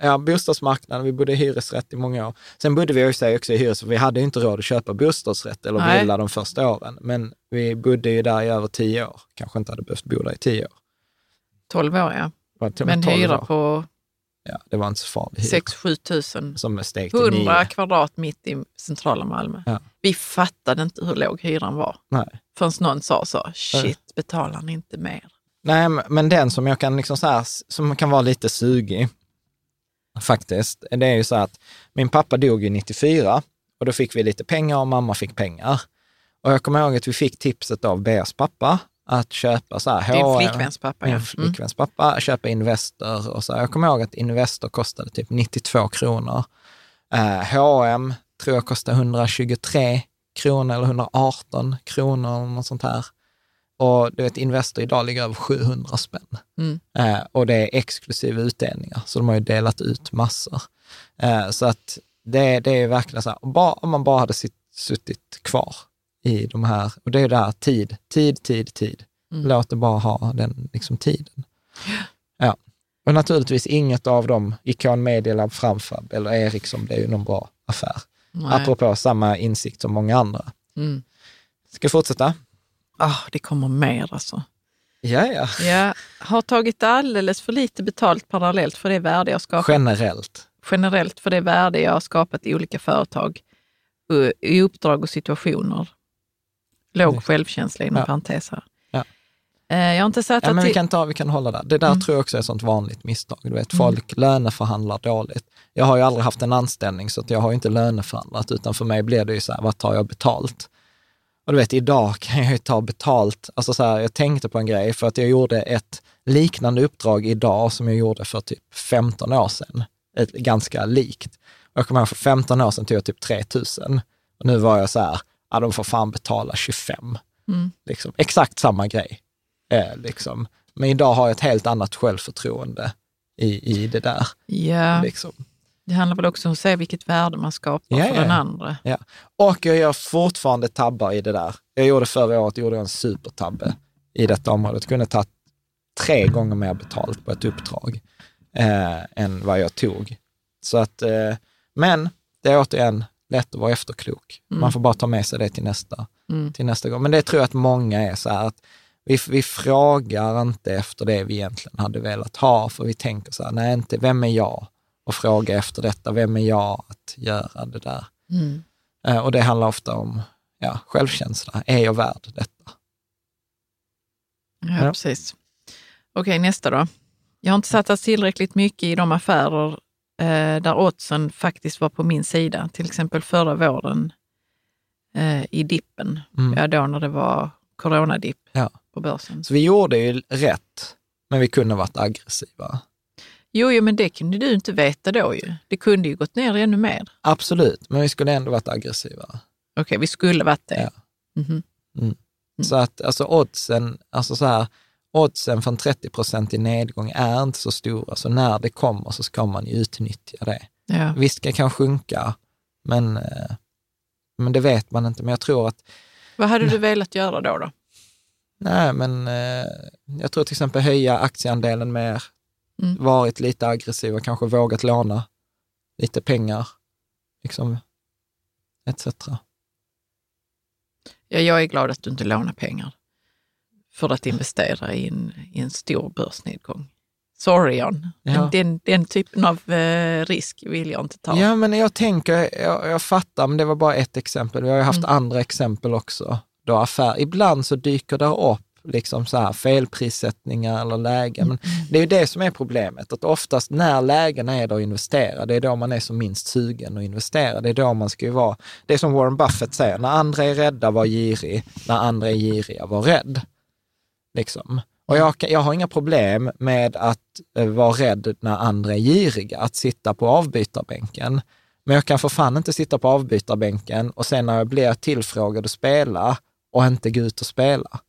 Ja, bostadsmarknaden, vi bodde i hyresrätt i många år. Sen bodde vi ju i sig också i hyresrätt, vi hade inte råd att köpa bostadsrätt eller Nej. villa de första åren. Men vi bodde ju där i över tio år. Kanske inte hade behövt bo där i tio år. 12 år, ja. Men 12 hyra år. på Ja, det var inte så farligt. hyra. 6-7 tusen. Som steg till 100 nio. kvadrat mitt i centrala Malmö. Ja. Vi fattade inte hur låg hyran var Nej. förrän någon sa så, shit, betalar ni inte mer? Nej, men- den som jag kan liksom så här, som kan vara lite sugig, faktiskt, det är ju så att min pappa dog ju 94 och då fick vi lite pengar och mamma fick pengar. Och jag kommer ihåg att vi fick tipset av Beas pappa att köpa så här Din flickväns pappa, ja. Min flickväns pappa, köpa Investor och så. här. Jag kommer ihåg att Investor kostade typ 92 kronor. Eh, H&M tror jag kostade 123 kronor eller 118 kronor eller något sånt här. Och du vet, Investor idag ligger över 700 spänn. Mm. Eh, och det är exklusive utdelningar, så de har ju delat ut massor. Eh, så att det, det är verkligen så här, om bara, om man bara hade sitt, suttit kvar i de här, och det är det här tid, tid, tid, tid. Mm. Låt det bara ha den liksom, tiden. Ja. Och naturligtvis inget av dem, Icon Media Lab, Framfab eller Ericsson, det är ju någon bra affär. Nej. Apropå samma insikt som många andra. Mm. Ska jag fortsätta? Ah, det kommer mer alltså. Ja, ja. Jag har tagit alldeles för lite betalt parallellt för det värde jag skapat. Generellt. generellt för det värde jag har skapat i olika företag, i uppdrag och situationer. Låg Det- självkänsla inom Ja. parentes här. Ja. Eh, Jag har inte satt Ja, men vi kan, ta, vi kan hålla där. Det där Mm. tror jag också är ett sånt vanligt misstag. Du vet, folk löneförhandlar dåligt. Jag har ju aldrig haft en anställning, så jag har inte löneförhandlat, utan för mig blir det ju så här, vad tar jag betalt? Och du vet, idag kan jag ju ta betalt. Alltså så här, jag tänkte på en grej, för att jag gjorde ett liknande uppdrag idag som jag gjorde för typ 15 år sedan. Ett, ganska likt. Och jag kommer ihåg, för 15 år sedan tog jag typ 3 000. Och nu var jag så här, ja de får fan betala 25. Mm. Liksom. Exakt samma grej. Eh, liksom. Men idag har jag ett helt annat självförtroende i, i det där. Ja, Liksom. Det handlar väl också om att se vilket värde man skapar Ja, för ja. den andra. Ja. Och jag gör fortfarande tabbar i det där. Jag gjorde förra året gjorde jag en supertabbe i detta område. Jag kunde ta tre gånger mer betalt på ett uppdrag eh, än vad jag tog. Så att, eh, men det är återigen lätt att vara efterklok. Man får bara ta med sig det till nästa, Mm. till nästa gång. Men det tror jag att många är så här att vi, vi frågar inte efter det vi egentligen hade velat ha, för vi tänker så här, nej, inte, vem är jag? Och fråga efter detta, vem är jag att göra det där? Mm. Eh, Och det handlar ofta om ja, självkänsla. Är jag värd detta? Ja, Ja. precis. Okej, nästa då. Jag har inte satsat tillräckligt mycket i de affärer eh, där oddsen faktiskt var på min sida. Till exempel förra våren eh, i dippen. Mm. Ja, då när det var coronadipp Ja. på börsen. Så vi gjorde ju rätt, men vi kunde ha varit aggressiva. Jo, jo, men det kunde du inte veta då ju. Det kunde ju gått ner ännu mer. Absolut, men vi skulle ändå varit aggressiva. Okej, vi skulle varit det. Ja. Mhm. Mm. Så att alltså oddsen, alltså så här, oddsen för en 30% i nedgång är inte så stora, så när det kommer så ska man ju utnyttja det. Ja. Visst, det kan sjunka, men, eh, men det vet man inte. Men jag tror att Vad hade du velat göra då? då? Nej, men eh, jag tror till exempel höja aktieandelen mer, Mm. varit lite aggressiva, kanske vågat låna lite pengar, liksom, etc. Ja, jag är glad att du inte lånar pengar för att investera i en, i en stor börsnedgång. Sorry Jan, Ja. den, den typen av eh, risk vill jag inte ta. Ja, men jag tänker, jag, jag fattar, men det var bara ett exempel. Vi har ju haft Mm. andra exempel också. Då affär, ibland så dyker det upp liksom så här felprissättningar eller lägen. Men Mm. det är ju det som är problemet, att oftast när lägena är där att investera, det är då man är som minst sugen att investera. Det är då man ska ju vara, det är som Warren Buffett säger, när andra är rädda, var girig. När andra är giriga, var rädd. Liksom. Och jag, jag har inga problem med att eh, vara rädd när andra är giriga, att sitta på avbytarbänken. Men jag kan för fan inte sitta på avbytarbänken och sen när jag blir tillfrågad att spela och inte gå ut och spela.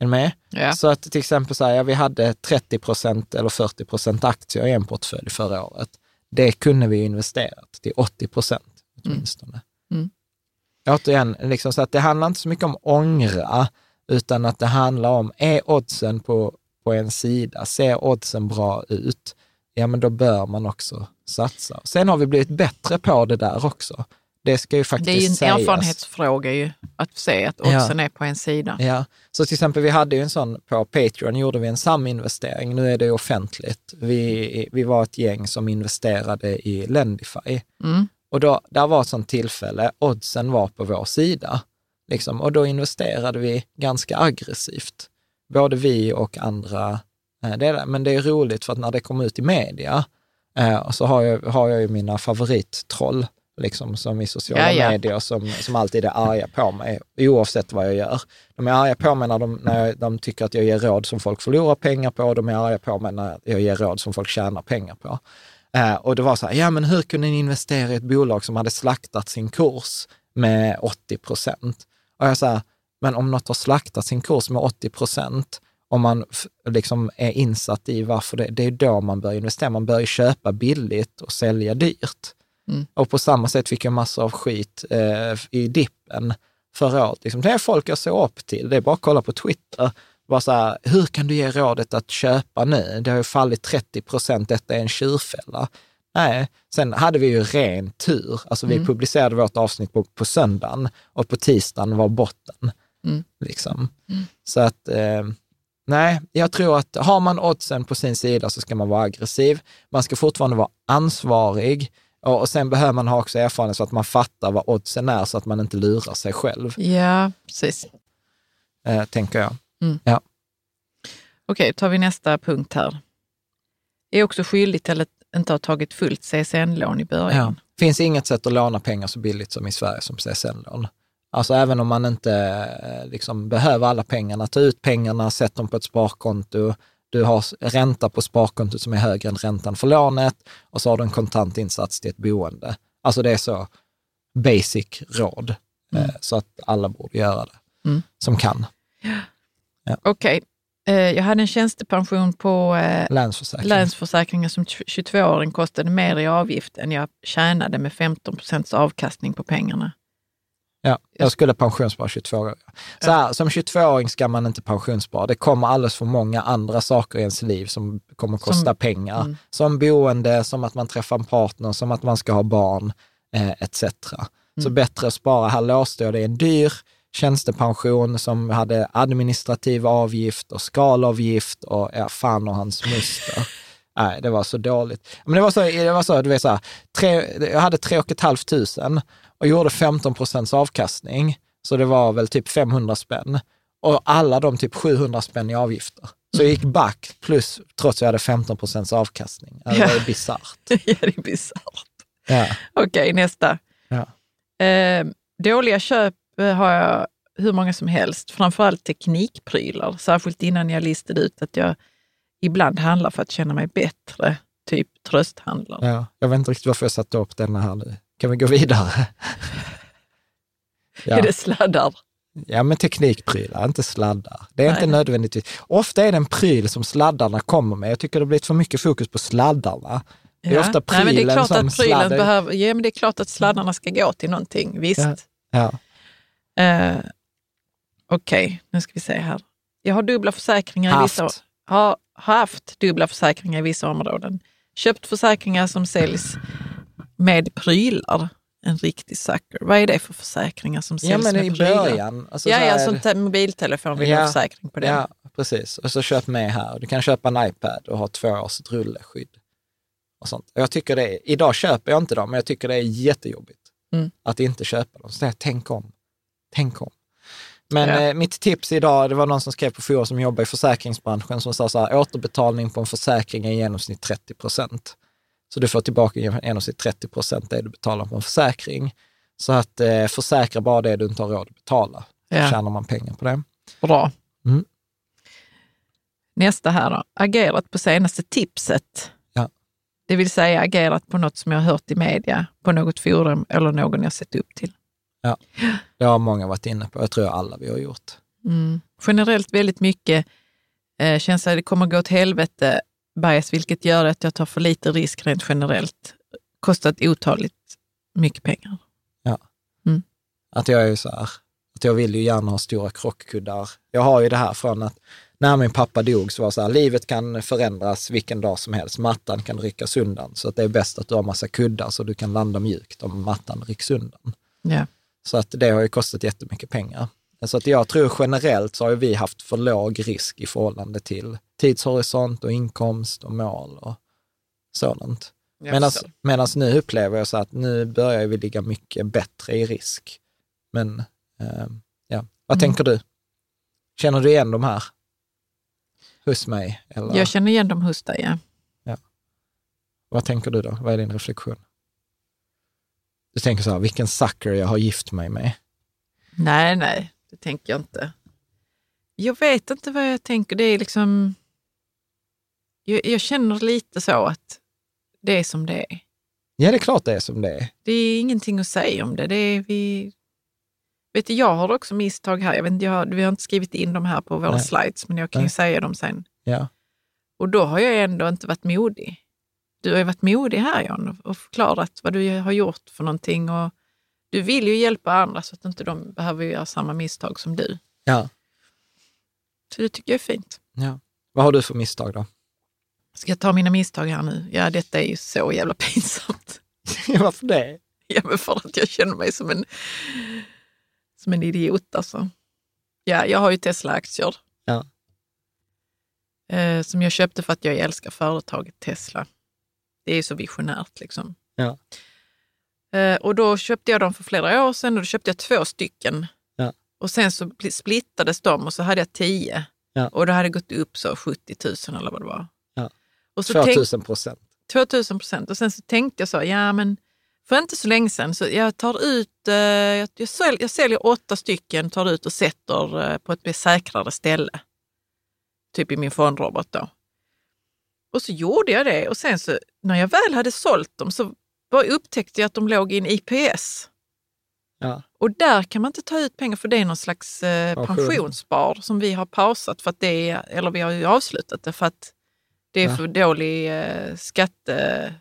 Är ni med? Ja. Så att till exempel så här, ja, vi hade 30 procent eller 40 procent aktier i en portfölj förra året. Det kunde vi investerat till 80 procent åtminstone. Mm. Återigen, liksom så att det handlar inte så mycket om ångra, utan att det handlar om, är oddsen på, på en sida, ser oddsen bra ut, ja men då bör man också satsa. Sen har vi blivit bättre på det där också. Det ska ju faktiskt Det är ju en sägas. erfarenhetsfråga ju, att se att Ja. oddsen är på en sida. Ja, så till exempel vi hade ju en sån på Patreon, gjorde vi en saminvestering. Nu är det offentligt. Vi, vi var ett gäng som investerade i Lendify. Mm. Och då, där var ett sånt tillfälle, oddsen var på vår sida. Liksom, och då investerade vi ganska aggressivt. Både vi och andra. eh, det. Men det är roligt för att när det kom ut i media, eh, så har jag, har jag ju mina favorittroll, liksom, som i sociala Ja, ja. medier, som, som alltid är arga på mig, oavsett vad jag gör. De är arga på mig när, de, när jag, de tycker att jag ger råd som folk förlorar pengar på, och de är arga på mig när jag ger råd som folk tjänar pengar på. Eh, och det var så här, ja men hur kunde ni investera i ett bolag som hade slaktat sin kurs med 80 procent? Och jag sa, men om något har slaktat sin kurs med 80 procent, om man liksom är insatt i varför det, det är då man bör investera. Man bör ju köpa billigt och sälja dyrt. Mm. Och på samma sätt fick jag massor av skit eh, i dippen förra året. Liksom, det är folk jag ser upp till. Det är bara att kolla på Twitter. Bara så här, hur kan du ge rådet att köpa nu? Det har ju fallit 30 procent, detta är en tjurfälla. Nej, sen hade vi ju ren tur. Alltså vi publicerade vårt avsnitt på, på söndagen och på tisdagen var botten. Mm. Liksom. Så att, eh, nej, jag tror att har man oddsen på sin sida så ska man vara aggressiv. Man ska fortfarande vara ansvarig och, och sen behöver man ha också erfarenhet så att man fattar vad oddsen är så att man inte lurar sig själv, Ja, precis. eh, tänker jag. Okej, tar vi nästa punkt här. Är också skyldig till att inte ha tagit fullt CSN-lån i början. Ja. finns inget sätt att låna pengar så billigt som i Sverige som CSN-lån. Alltså även om man inte eh, liksom, behöver alla pengarna, ta ut pengarna, sätt dem på ett sparkonto. Du har ränta på sparkontot som är högre än räntan för lånet och så har du en kontantinsats till ett boende. Alltså det är så basic råd, eh, så att alla borde göra det, Mm. som kan. Okej, eh, jag hade en tjänstepension på eh, Länsförsäkring. Länsförsäkringar som 22-åring kostade mer i avgift än jag tjänade med 15 procents avkastning på pengarna. Ja, jag skulle pensionsspara 22 år. Så här, som 22-åring ska man inte pensionsspara. Det kommer alldeles för många andra saker i ens liv som kommer att kosta Som- pengar. mm. Som boende, som att man träffar en partner, som att man ska ha barn, eh, etc. Så Mm. bättre att spara. Här låste jag det i en dyr tjänstepension som hade administrativ avgift och skalavgift och ja, fan och hans muster. Nej, det var så dåligt. Men det var så, det var så, du vet så här, tre, jag hade tre och ett halvt tusen och gjorde 15 procents avkastning. Så det var väl typ 500 spänn. Och alla de typ 700 spänn i avgifter. Så jag gick back plus, trots att jag hade 15 procents avkastning. Ja, Det var ju bisarrt. ja, det är bisarrt. Ja. Okej, nästa. Ja. Eh, dåliga köp eh, har jag hur många som helst, framförallt teknikprylar. Särskilt innan jag listade ut att jag ibland handlar för att känna mig bättre, typ trösthandlar. Ja, jag vet inte riktigt varför jag satte upp denna här nu. Kan vi gå vidare? Är Ja, det sladdar? ja men teknikprylar, inte sladdar. Det är Nej, inte nödvändigtvis. Ofta är det en pryl som sladdarna kommer med. Jag tycker det har blivit för mycket fokus på sladdarna. Det är ofta Nej, men det är prylen klart som att prylen sladdar- behöver, ja, men det är klart att sladdarna ska gå till någonting, visst. Ja. Ja. Eh, Okej, nu ska vi se här. Jag har dubbla försäkringar i Haft. vissa har haft dubbla försäkringar i vissa områden. Köpt försäkringar som säljs med prylar. En riktig sucker. Vad är det för försäkringar som säljs ja, men med i prylar? början. Alltså, ja, ja, sånt där mobiltelefon vill Ja. ha försäkring på det. Ja, precis. Och så köp med här. Du kan köpa en iPad och ha två års rulleskydd. Och sånt. Och jag tycker det är, idag köper jag inte dem, men jag tycker det är jättejobbigt Mm. att inte köpa dem. Så jag, tänk om. Tänk om. Men Ja. eh, mitt tips idag, det var någon som skrev på forum som jobbar i försäkringsbranschen som sa så här, återbetalning på en försäkring är i genomsnitt 30 procent. Så du får tillbaka i genomsnitt 30 procent det du betalar på en försäkring. Så att eh, försäkra bara det du inte har råd att betala. Så Ja. tjänar man pengar på det. Bra. Mm. Nästa här då. Agerat på senaste tipset. Ja. Det vill säga agerat på något som jag har hört i media, på något forum eller någon jag sett upp till. Det har många varit inne på. Jag tror alla vi har gjort. Mm. Generellt väldigt mycket eh, känsla att det kommer gå åt helvete bias, vilket gör att jag tar för lite risk rent generellt. Kostat otaligt mycket pengar. Att jag är så här, att jag vill ju gärna ha stora krockkuddar. Jag har ju det här från att när min pappa dog så var det så här, livet kan förändras vilken dag som helst. Mattan kan ryckas undan. Så att det är bäst att du har massa kuddar så du kan landa mjukt om mattan rycks undan. Ja. Så att det har ju kostat jättemycket pengar. Så att jag tror generellt så har vi haft för låg risk i förhållande till tidshorisont och inkomst och mål och sådant. Medan nu upplever jag så att nu börjar vi ligga mycket bättre i risk. Men eh, ja, vad Mm. tänker du? Känner du igen de här hos mig? Eller Jag känner igen dem hos dig, ja. vad tänker du då? Vad är din reflektion? Du tänker så här, vilken sucker jag har gift mig med. Nej, nej, det tänker jag inte. Jag vet inte vad jag tänker. Det är liksom... Jag, jag känner lite så att det är som det är. Ja, det är klart det är som det är. Det är ingenting att säga om det. det är vi... Vet du, jag har också misstag här. Jag vet jag har, vi har inte skrivit in dem här på våra Nej. slides, men jag kan ju Nej. säga dem sen. Ja. Och då har jag ändå inte varit modig. Du har ju varit modig här John och- och förklarat vad du har gjort för någonting. Och du vill ju hjälpa andra så att inte de behöver göra samma misstag som du. ja. Så det tycker jag är fint. ja. Vad har du för misstag då? Ska jag ta mina misstag här nu? Ja, detta är ju så jävla pinsamt. Varför det? Ja, men för att jag känner mig som en, som en idiot alltså. Ja, jag har ju Tesla-aktier. Ja. Eh, som jag köpte för att jag älskar företaget Tesla. Det är ju så visionärt liksom. Ja. Eh, och då köpte jag dem för flera år sedan och då köpte jag två stycken. Ja. Och sen så splittades de och så hade jag tio. Ja. Och då hade det gått upp så 70 000 eller vad det var. Och så tänk- 2000 procent. 2000 procent. Och sen så tänkte jag så, ja men för inte så länge sedan, så jag tar ut, eh, jag, jag, sälj, jag säljer åtta stycken, tar ut och sätter eh, på ett mer säkrare ställe. Typ i min fondrobot då. Och så gjorde jag det och sen så när jag väl hade sålt dem så bara upptäckte jag att de låg i en IPS. Ja. Och där kan man inte ta ut pengar för det är någon slags eh, Pension. pensionsspar som vi har pausat för att det är, eller vi har ju avslutat det för att det är Ja. för dålig eh, skatte...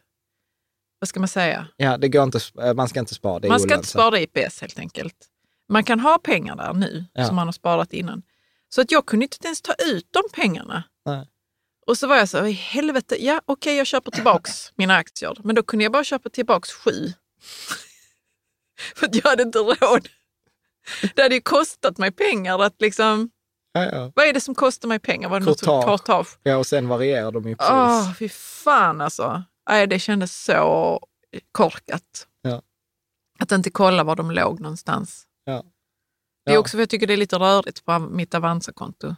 Vad ska man säga? ja, det går inte, eh, man ska inte spara. Det Man ska inte spara i IPS helt enkelt. Man kan ha pengar där nu Ja. som man har sparat innan. Så att jag kunde inte ens ta ut de pengarna. Nej. Och så var jag så, i helvete, ja okej jag köper tillbaks mina aktier. Men då kunde jag bara köpa tillbaks sju. För att jag hade inte råd. Det hade ju kostat mig pengar att liksom, Ja, ja. vad är det som kostar mig pengar? Var det Courtage. courtage? ja, och sen varierar de ju pris. Åh, fy fan alltså. Nej, det kändes så korkat. Ja. Att inte kolla var de låg någonstans. Ja. Det är Ja. också för att jag tycker det är lite rörigt på mitt Avanza-konto.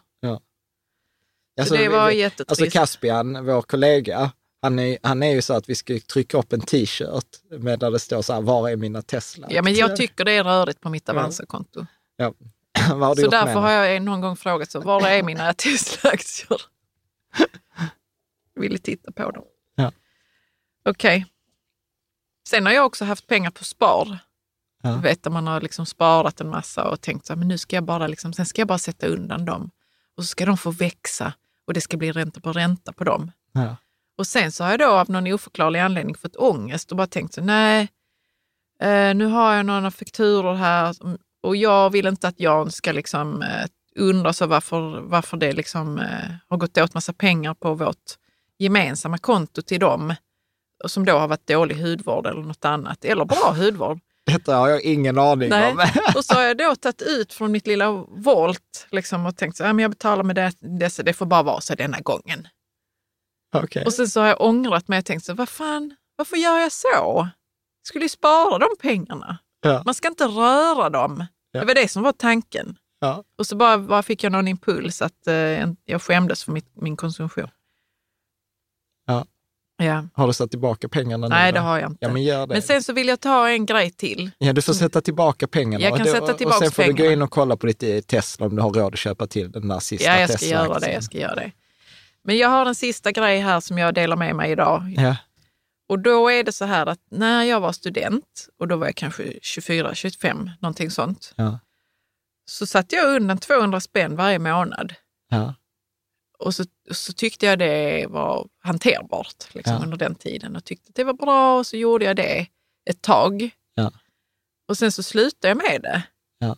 Alltså, så det var vi- jättetrist. Alltså Caspian, vår kollega, han är, han är ju så att vi ska trycka upp en t-shirt med där det står så här, var är mina Tesla? ja, men jag tycker det är rörigt på mitt Avanza-konto. Ja. Så därför har jag någon gång frågat så, var är mina? Jag ville titta på dem. Ja. Okej. Sen har jag också haft pengar på spar. Ja. Du vet, man har liksom sparat en massa och tänkt så här, men nu ska jag bara, liksom, sen ska jag bara sätta undan dem. Och så ska de få växa och det ska bli ränta på ränta på dem. Ja. Och sen så har jag då av någon oförklarlig anledning fått ångest och bara tänkt så nej, eh, nu har jag några fakturor här och jag vill inte att Jan ska liksom eh, undra så varför, varför det liksom eh, har gått åt massa pengar på vårt gemensamma konto till dem som då har varit dålig hudvård eller något annat, eller bra hudvård. Detta har jag ingen aning Nej. om. Och så har jag då tagit ut från mitt lilla Volt liksom, och tänkt så här, men jag betalar med det, dessa, det får bara vara så denna gången. Okej. Och sen så har jag ångrat mig och tänkt så, vad fan, varför gör jag så? Jag skulle ju spara de pengarna. Ja. Man ska inte röra dem. Ja. Det var det som var tanken. Ja. Och så bara, bara fick jag någon impuls att eh, jag skämdes för mitt, min konsumtion. Ja. Ja. Har du satt tillbaka pengarna nu? Nej, då? det har jag inte. Ja, men gör det. Men sen så vill jag ta en grej till. Ja, du får sätta tillbaka pengarna. Jag kan och då, sätta Och tillbaks sen får du gå in och kolla på ditt eh, Tesla om du har råd att köpa till den där sista Ja, jag ska Tesla-aktien. göra det. Jag ska göra det. Men jag har en sista grej här som jag delar med mig idag. Ja. Och då är det så här att när jag var student, och då var jag kanske 24, 25, någonting sånt, Ja. så satte jag undan 200 spänn varje månad. Ja. Och så, så tyckte jag det var hanterbart liksom, Ja. under den tiden och tyckte att det var bra och så gjorde jag det ett tag. Och sen så slutade jag med det. Ja.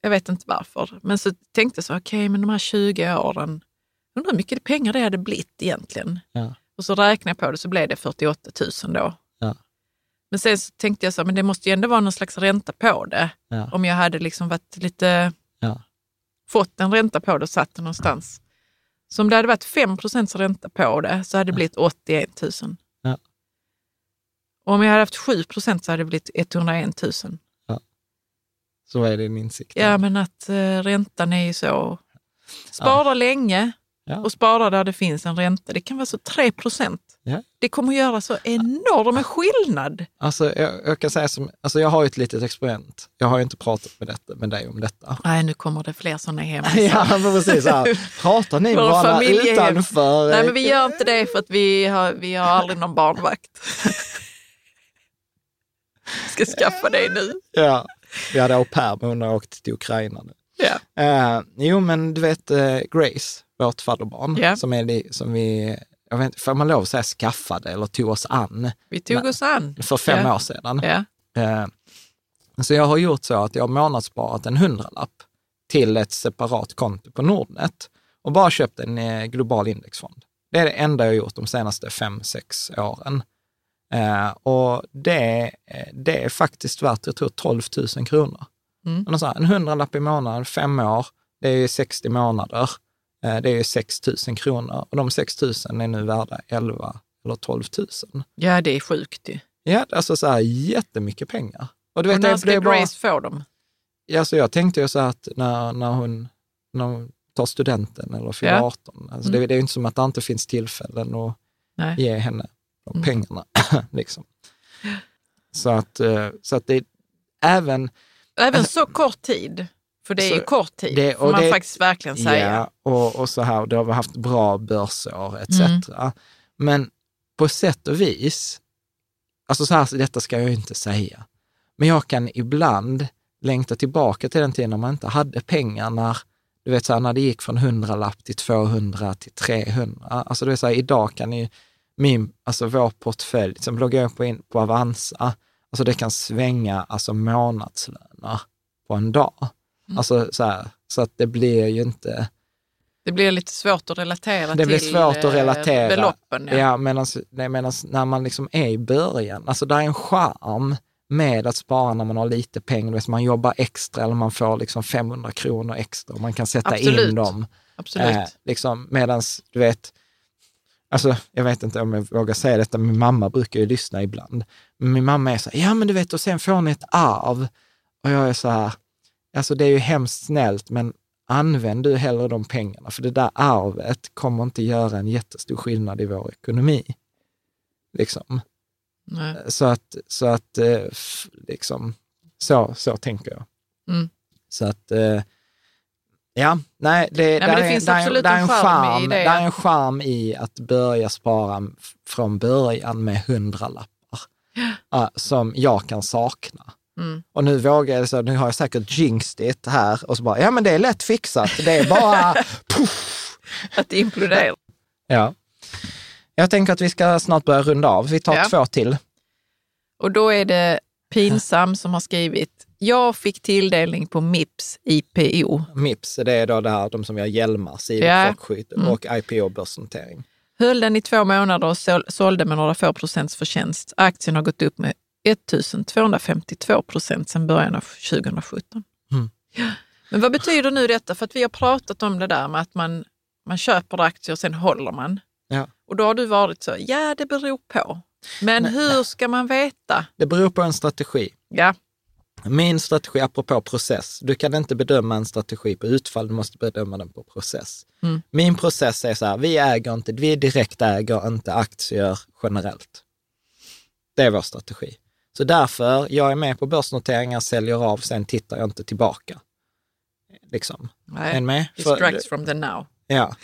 Jag vet inte varför, men så tänkte jag så, okej, men de här 20 åren, undrar hur mycket pengar det hade blivit egentligen. Ja. Och så räknade jag på det så blev det 48 000 då. Ja. Men sen så tänkte jag så, men det måste ju ändå vara någon slags ränta på det. Ja. Om jag hade liksom varit lite, Ja. fått en ränta på det och satt det någonstans. Så om det hade varit 5% ränta på det så hade det blivit 81 000. Ja. Och om jag hade haft 7 så hade det blivit 101 000. Så är din insikt. Ja, men att eh, räntan är ju så... Spara länge Ja. och spara där det finns en ränta. Det kan vara så 3 Ja. Det kommer att göra så enorm skillnad. Alltså, jag, jag kan säga som, alltså jag har ett litet experiment. Jag har ju inte pratat med, detta, med dig om detta. Nej, nu kommer det fler sådana hem. Ja, men precis. Här, pratar ni med varandra utanför? Nej, men vi gör inte det för att vi har, vi har aldrig någon barnvakt. Ska skaffa det nu. Ja, vi hade au pair, men hon har åkt till Ukraina nu. Ja. Eh, jo, men du vet eh, Grace, vårt fadderbarn, Ja. som, är det, som vi, jag vet inte, får man lov att säga skaffade eller tog oss an Vi tog oss an. för fem Ja. år sedan. Eh, så jag har gjort så att jag har månadssparat en hundralapp till ett separat konto på Nordnet och bara köpt en eh, global indexfond. Det är det enda jag har gjort de senaste fem, sex åren. Eh, och det, eh, det är faktiskt värt, jag tror 12 000 kronor. Mm. Men så här, En hundralapp i månaden, fem år, det är ju 60 månader. Eh, det är ju 6 000 kronor och de 6 000 är nu värda 11 eller 12 000. ja, det är sjukt ju. Ja, alltså så här jättemycket pengar. Och du vet, Och när det, ska det är bara, Grace få dem? alltså jag tänkte ju så här att när, när, hon, när hon tar studenten eller fyller Ja. 18, alltså det, det är ju inte som att det inte finns tillfällen att Nej. ge henne de Mm. pengarna. liksom. Så att, eh, så att det även Även så kort tid. För det är ju Så kort tid, det- får man det- faktiskt verkligen säga. Ja, och, och så här, då har vi haft bra börsår etc. Mm. Men på sätt och vis, alltså så här, så detta ska jag ju inte säga, men jag kan ibland längta tillbaka till den tiden när man inte hade pengar, när, du vet, så här, när det gick från 100 lapp till 200 till 300. Alltså det är så här, idag kan ju min, alltså vår portfölj, som loggar jag på, in, på Avanza, alltså det kan svänga alltså månadslöner på en dag. Mm. Alltså så här, så att det blir ju inte, Det blir lite svårt att relatera det blir till svårt att eh, relatera. beloppen. Ja, Ja. medans när man liksom är i början, alltså det är en charm med att spara när man har lite pengar. Vet, Man jobbar extra eller man får liksom 500 kronor extra och man kan sätta Absolut. in dem. Absolut. Eh, liksom, medans, du vet, alltså jag vet inte om jag vågar säga detta, min mamma brukar ju lyssna ibland. Men min mamma är så här, ja men du vet, och sen får ni ett arv. Och jag är så här, alltså det är ju hemskt snällt, men använd du hellre de pengarna, för det där arvet kommer inte göra en jättestor skillnad i vår ekonomi. Liksom. Nej. Så att, så att eh, liksom, så, så tänker jag. Mm. Så att, eh, ja, nej, det, men där det är, finns där är- absolut där är en charm i det. där är en charm i att börja spara från början med hundralappar, ja, som jag kan sakna. Mm. Och nu vågar jag, så nu har jag säkert jinxed it här och så bara, ja men det är lätt fixat, det är bara puff. Att det imploderar. Ja. Jag tänker att vi ska snart börja runda av. Vi tar Ja. två till. Och då är det Pinsam som har skrivit, jag fick tilldelning på Mips IPO. Mips, det är då det här, de som gör hjälmar, Ja. sidokrockskydd Mm. och IPO-börsnotering. Höll den i två månader och sål- sålde med några få procents förtjänst. Aktien har gått upp med 1252 procent sedan början av 2017. Mm. Men vad betyder nu detta? För att vi har pratat om det där med att man, man köper aktier och sen håller man. Ja. Och då har du varit så, ja det beror på. Men Nej, hur ska man veta? Det beror på en strategi. Ja, Min strategi, apropå process, du kan inte bedöma en strategi på utfall, du måste bedöma den på process. Mm. Min process är så här, vi äger inte, vi direkt äger inte aktier generellt. Det är vår strategi. Så därför, jag är med på börsnoteringar, säljer av, sen tittar jag inte tillbaka. Liksom. Är nej. med? För- Distracts from the now. Ja,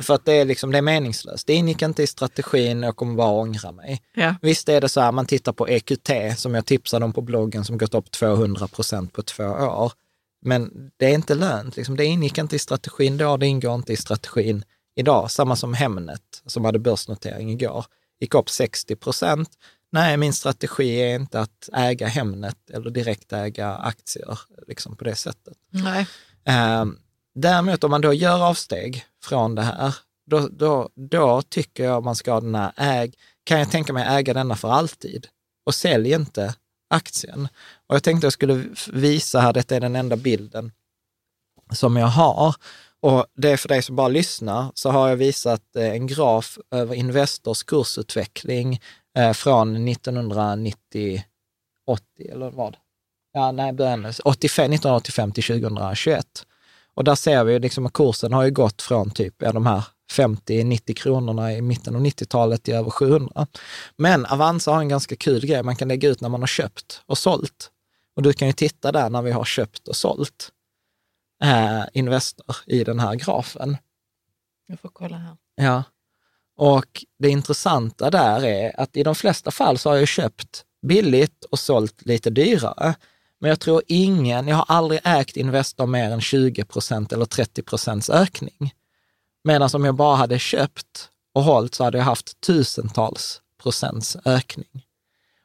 för att det är, liksom, det är meningslöst. Det ingick inte i strategin, jag kommer bara ångra mig. Ja. Visst är det så här, man tittar på EQT som jag tipsade om på bloggen som gått upp 200 procent på två år. Men det är inte lönt, liksom. det ingick inte i strategin då, det ingår inte i strategin idag. Samma som Hemnet som hade börsnotering igår, gick upp 60 procent. Nej, min strategi är inte att äga Hemnet eller direkt äga aktier liksom på det sättet. Nej. Eh, däremot om man då gör avsteg från det här, då, då, då tycker jag man ska ha den här äg, kan jag tänka mig äga denna för alltid och sälj inte aktien. Och jag tänkte jag skulle visa här, detta är den enda bilden som jag har. Och det är för dig som bara lyssnar, så har jag visat eh, en graf över Investors kursutveckling eh, från 1990, 80 eller vad? Ja, nej, början, 85, 1985 till 2021. Och där ser vi liksom att kursen har ju gått från typ ja, de här 50-90 kronorna i mitten av 90-talet till över 700. Men Avanza har en ganska kul grej, man kan lägga ut när man har köpt och sålt. Och du kan ju titta där när vi har köpt och sålt eh, Investor i den här grafen. Jag får kolla här. Ja. Och det intressanta där är att i de flesta fall så har jag köpt billigt och sålt lite dyrare. Men jag tror ingen, jag har aldrig ägt Investor mer än 20 procent eller 30 procents ökning. Medan om jag bara hade köpt och hållit så hade jag haft tusentals procents ökning.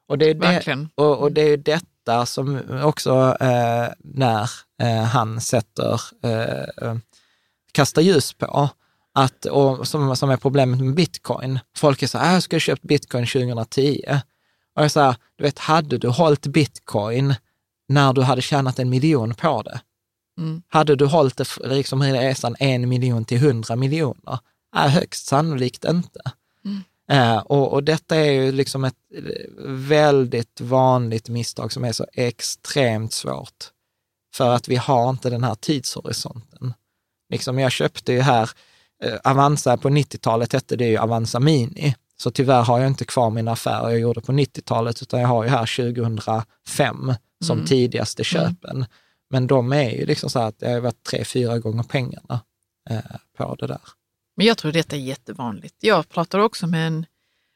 Och det är, det, och, och det är ju detta som också eh, när eh, han sätter, eh, kastar ljus på, att, och som, som är problemet med bitcoin. Folk är så här, "Ah, jag skulle ha köpt bitcoin 2010. Och jag säger, du vet, hade du hållit bitcoin när du hade tjänat en miljon på det? Mm. Hade du hållit det liksom i resan en miljon till hundra miljoner? Är högst sannolikt inte. Eh, och, och detta är ju liksom ett eh, väldigt vanligt misstag som är så extremt svårt. För att vi har inte den här tidshorisonten. Liksom jag köpte ju här, Avanza på 90-talet hette det ju Avanza Mini. Så tyvärr har jag inte kvar mina affärer jag gjorde på 90-talet, utan jag har ju här 2005 som tidigaste köpen. Men de är ju liksom så här att det har varit tre, fyra gånger pengarna eh, på det där. Men jag tror detta är jättevanligt. Jag pratade också med en,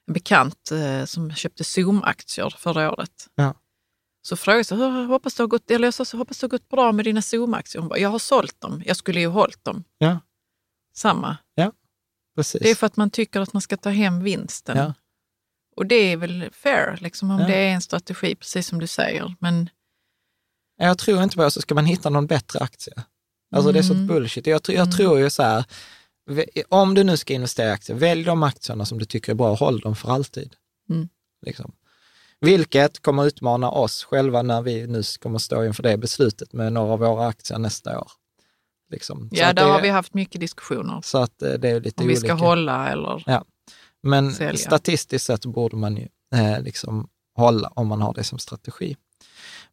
en bekant eh, som köpte Zoom-aktier förra året. Ja. Så frågade jag så, "Hur- hoppas det har gått, eller jag sa så, hoppas det har gått bra med dina Zoom-aktier. Hon bara, jag har sålt dem. Jag skulle ju hållit dem. Ja, Samma. precis. Det är för att man tycker att man ska ta hem vinsten. Ja. Och det är väl fair, liksom, om Ja. det är en strategi, precis som du säger. Men Jag tror inte på det, så ska man hitta någon bättre aktie. Alltså det är sånt Mm. bullshit. Jag, tror- jag tror ju så här, om du nu ska investera i aktier, välj de aktierna som du tycker är bra och håll dem för alltid. Mm. Liksom. Vilket kommer utmana oss själva när vi nu kommer stå inför det beslutet med några av våra aktier nästa år. Liksom. Ja, där det, har vi haft mycket diskussioner. Så att eh, det är lite Om vi olika. ska hålla eller... Ja. Men sälja. statistiskt sett borde man ju eh, liksom hålla om man har det som strategi.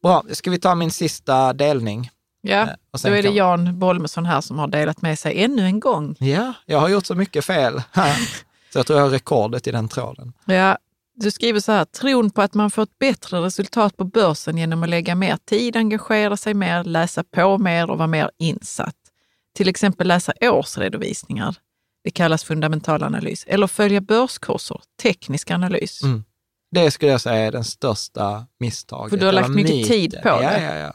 Bra, ska vi ta min sista delning? Ja, Eh, då är det Jan Bolmesson här som har delat med sig ännu en gång. Ja, jag har gjort så mycket fel. så jag tror jag har rekordet i den tråden. Ja, du skriver så här, tron på att man får ett bättre resultat på börsen genom att lägga mer tid, engagera sig mer, läsa på mer och vara mer insatt. Till exempel läsa årsredovisningar. Det kallas fundamental analys. Eller följa börskurser, teknisk analys. Mm. Det skulle jag säga är den största misstaget. För du har lagt mycket myten. tid på ja, det. Mm. Ja, ja.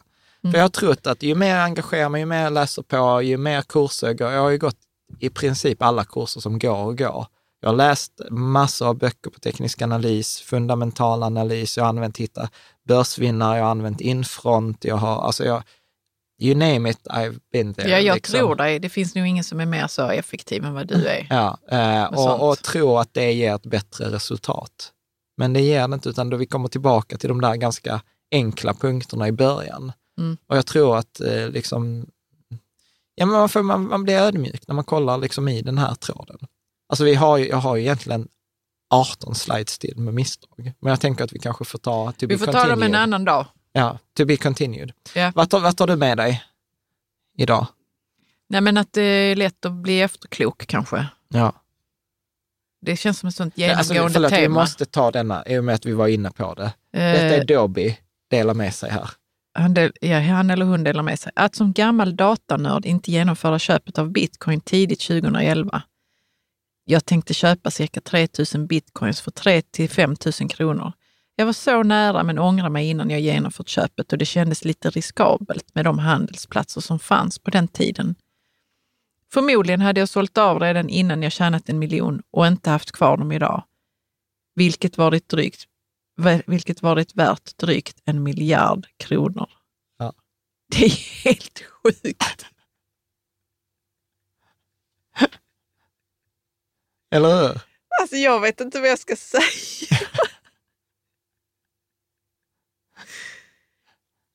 För jag har trott att ju mer jag engagerar mig, ju mer jag läser på, ju mer kurser jag går. Jag har ju gått i princip alla kurser som går och går. Jag har läst massor av böcker på teknisk analys, fundamental analys, jag har använt hitta börsvinnare, jag har använt infront, jag har, alltså jag, you name it, I've been there. Ja, jag liksom. tror dig. Det finns nog ingen som är mer så effektiv än vad du är. Ja, eh, och, och tro att det ger ett bättre resultat. Men det ger det inte, utan då vi kommer tillbaka till de där ganska enkla punkterna i början. Mm. Och jag tror att eh, liksom, ja, men man, får, man, man blir ödmjuk när man kollar liksom i den här tråden. Alltså vi har ju, jag har ju egentligen 18 slides till med misstag, men jag tänker att vi kanske får ta to Vi får ta dem en annan dag. Ja, to be continued. Ja. Vad, tar, vad tar du med dig idag? Nej, men att det är lätt att bli efterklok kanske. Ja. Det känns som ett sånt Alltså, genomgående förlåt, vi tema. måste ta denna, i och med att vi var inne på det. Eh, Detta är Doby delar med sig här. han, del, ja, han eller hon delar med sig. Att som gammal datanörd inte genomföra köpet av bitcoin tidigt 2011. Jag tänkte köpa cirka 3 000 bitcoins för 3 till 5 000 kronor. Jag var så nära men ångrar mig innan jag genomfört köpet och det kändes lite riskabelt med de handelsplatser som fanns på den tiden. Förmodligen hade jag sålt av redan innan jag tjänat en miljon och inte haft kvar dem idag. Vilket varit, drygt, vilket varit värt drygt en miljard kronor. Ja. Det är helt sjukt. Eller hur? Alltså jag vet inte vad jag ska säga.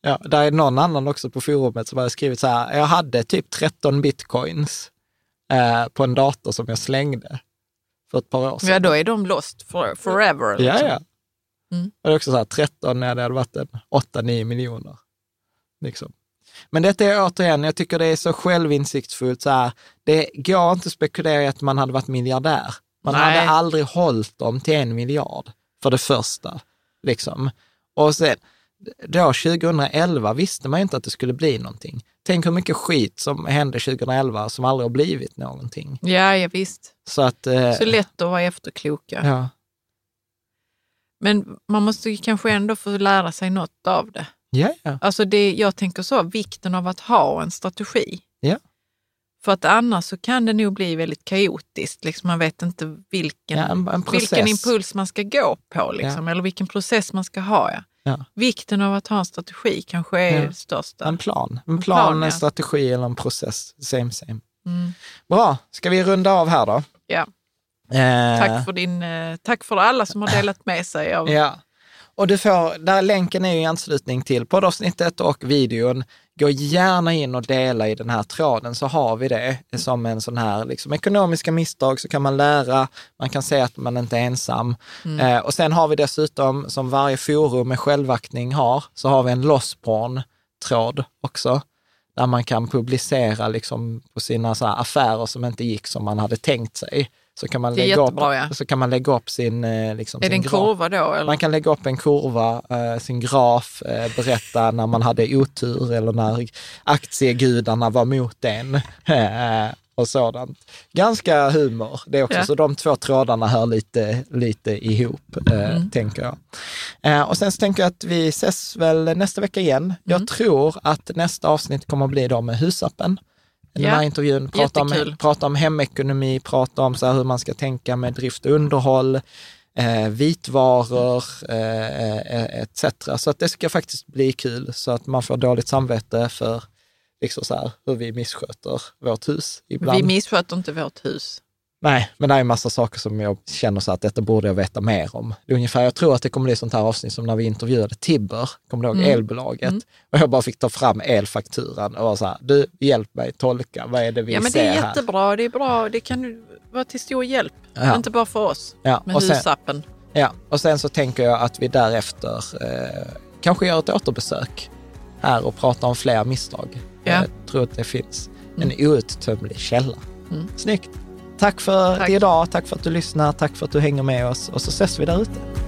Ja, där är någon annan också på forumet som har skrivit så här, jag hade typ 13 bitcoins eh, på en dator som jag slängde för ett par år sedan. Ja, då är de lost for, forever. Ja, liksom. ja. Mm. Och det är också så här, 13 när det hade varit en 8-9 miljoner. Liksom. Men detta är återigen, jag tycker det är så självinsiktsfullt. Så här, det går inte att spekulera i att man hade varit miljardär. Man Nej. hade aldrig hållit dem till en miljard, för det första. Liksom. Och sen, då 2011 visste man ju inte att det skulle bli någonting. Tänk hur mycket skit som hände 2011 som aldrig har blivit någonting. Ja, ja, visst. Så att... eh, Så lätt att vara efterkloka. Ja, Men man måste ju kanske ändå få lära sig något av det. ja, ja. Alltså det, jag tänker så, vikten av att ha en strategi. Ja. För att annars så kan det nog bli väldigt kaotiskt. Liksom man vet inte vilken, ja en, en vilken impuls man ska gå på liksom, eller vilken process man ska ha. Ja. Ja. Vikten av att ha en strategi kanske är Ja. största. En plan. En En plan, plan, en ja. strategi eller en process. Same, same. Mm. Bra, ska vi runda av här då? Ja. Eh, Tack, för din, eh, tack för alla som har delat med sig av Ja. Och du får, där länken är i anslutning till poddavsnittet och videon. Gå gärna in och dela i den här tråden så har vi det som en sån här liksom, ekonomiska misstag så kan man lära, man kan se att man inte är ensam. Eh, och sen har vi dessutom, som varje forum med självaktning har, så har vi en lossporn-tråd också där man kan publicera liksom på sina affärer som inte gick som man hade tänkt sig. Så kan man, lägga, upp, ja. så kan man lägga upp sin, eh, liksom, Är sin det en graf. kurva då? Eller? Man kan lägga upp en kurva, eh, sin graf, eh, berätta när man hade otur eller när aktiegudarna var mot en och sådant. Ganska humor det också, Ja. så de två trådarna hör lite, lite ihop, eh, tänker jag. Eh, och sen så tänker jag att vi ses väl nästa vecka igen. Jag tror att nästa avsnitt kommer att bli då med husappen. Den Ja. här intervjun, prata om, prata om hemekonomi, prata om så här hur man ska tänka med drift och underhåll, eh, vitvaror eh, eh, etc. Så att det ska faktiskt bli kul så att man får dåligt samvete för liksom så här, hur vi missköter vårt hus ibland. Vi missköter inte vårt hus. Nej, men det är en massa saker som jag känner så att detta borde jag veta mer om. Ungefär, jag tror att det kommer bli sånt här avsnitt som när vi intervjuade Tibber, kommer du ihåg, Mm. elbolaget? Och jag bara fick ta fram elfakturan och vara så här, du, hjälp mig tolka, vad är det vi Ja, men ser det är här? jättebra. Det är bra. Det kan vara till stor hjälp. Ja. Inte bara för oss Ja, sen- husappen. Ja, och sen så tänker jag att vi därefter eh, kanske gör ett återbesök här och pratar om fler misstag. Ja. Mm. Jag tror att det finns en outtömlig källa. Snyggt! Tack för Tack. idag, tack för att du lyssnar, tack för att du hänger med oss och så ses vi där ute.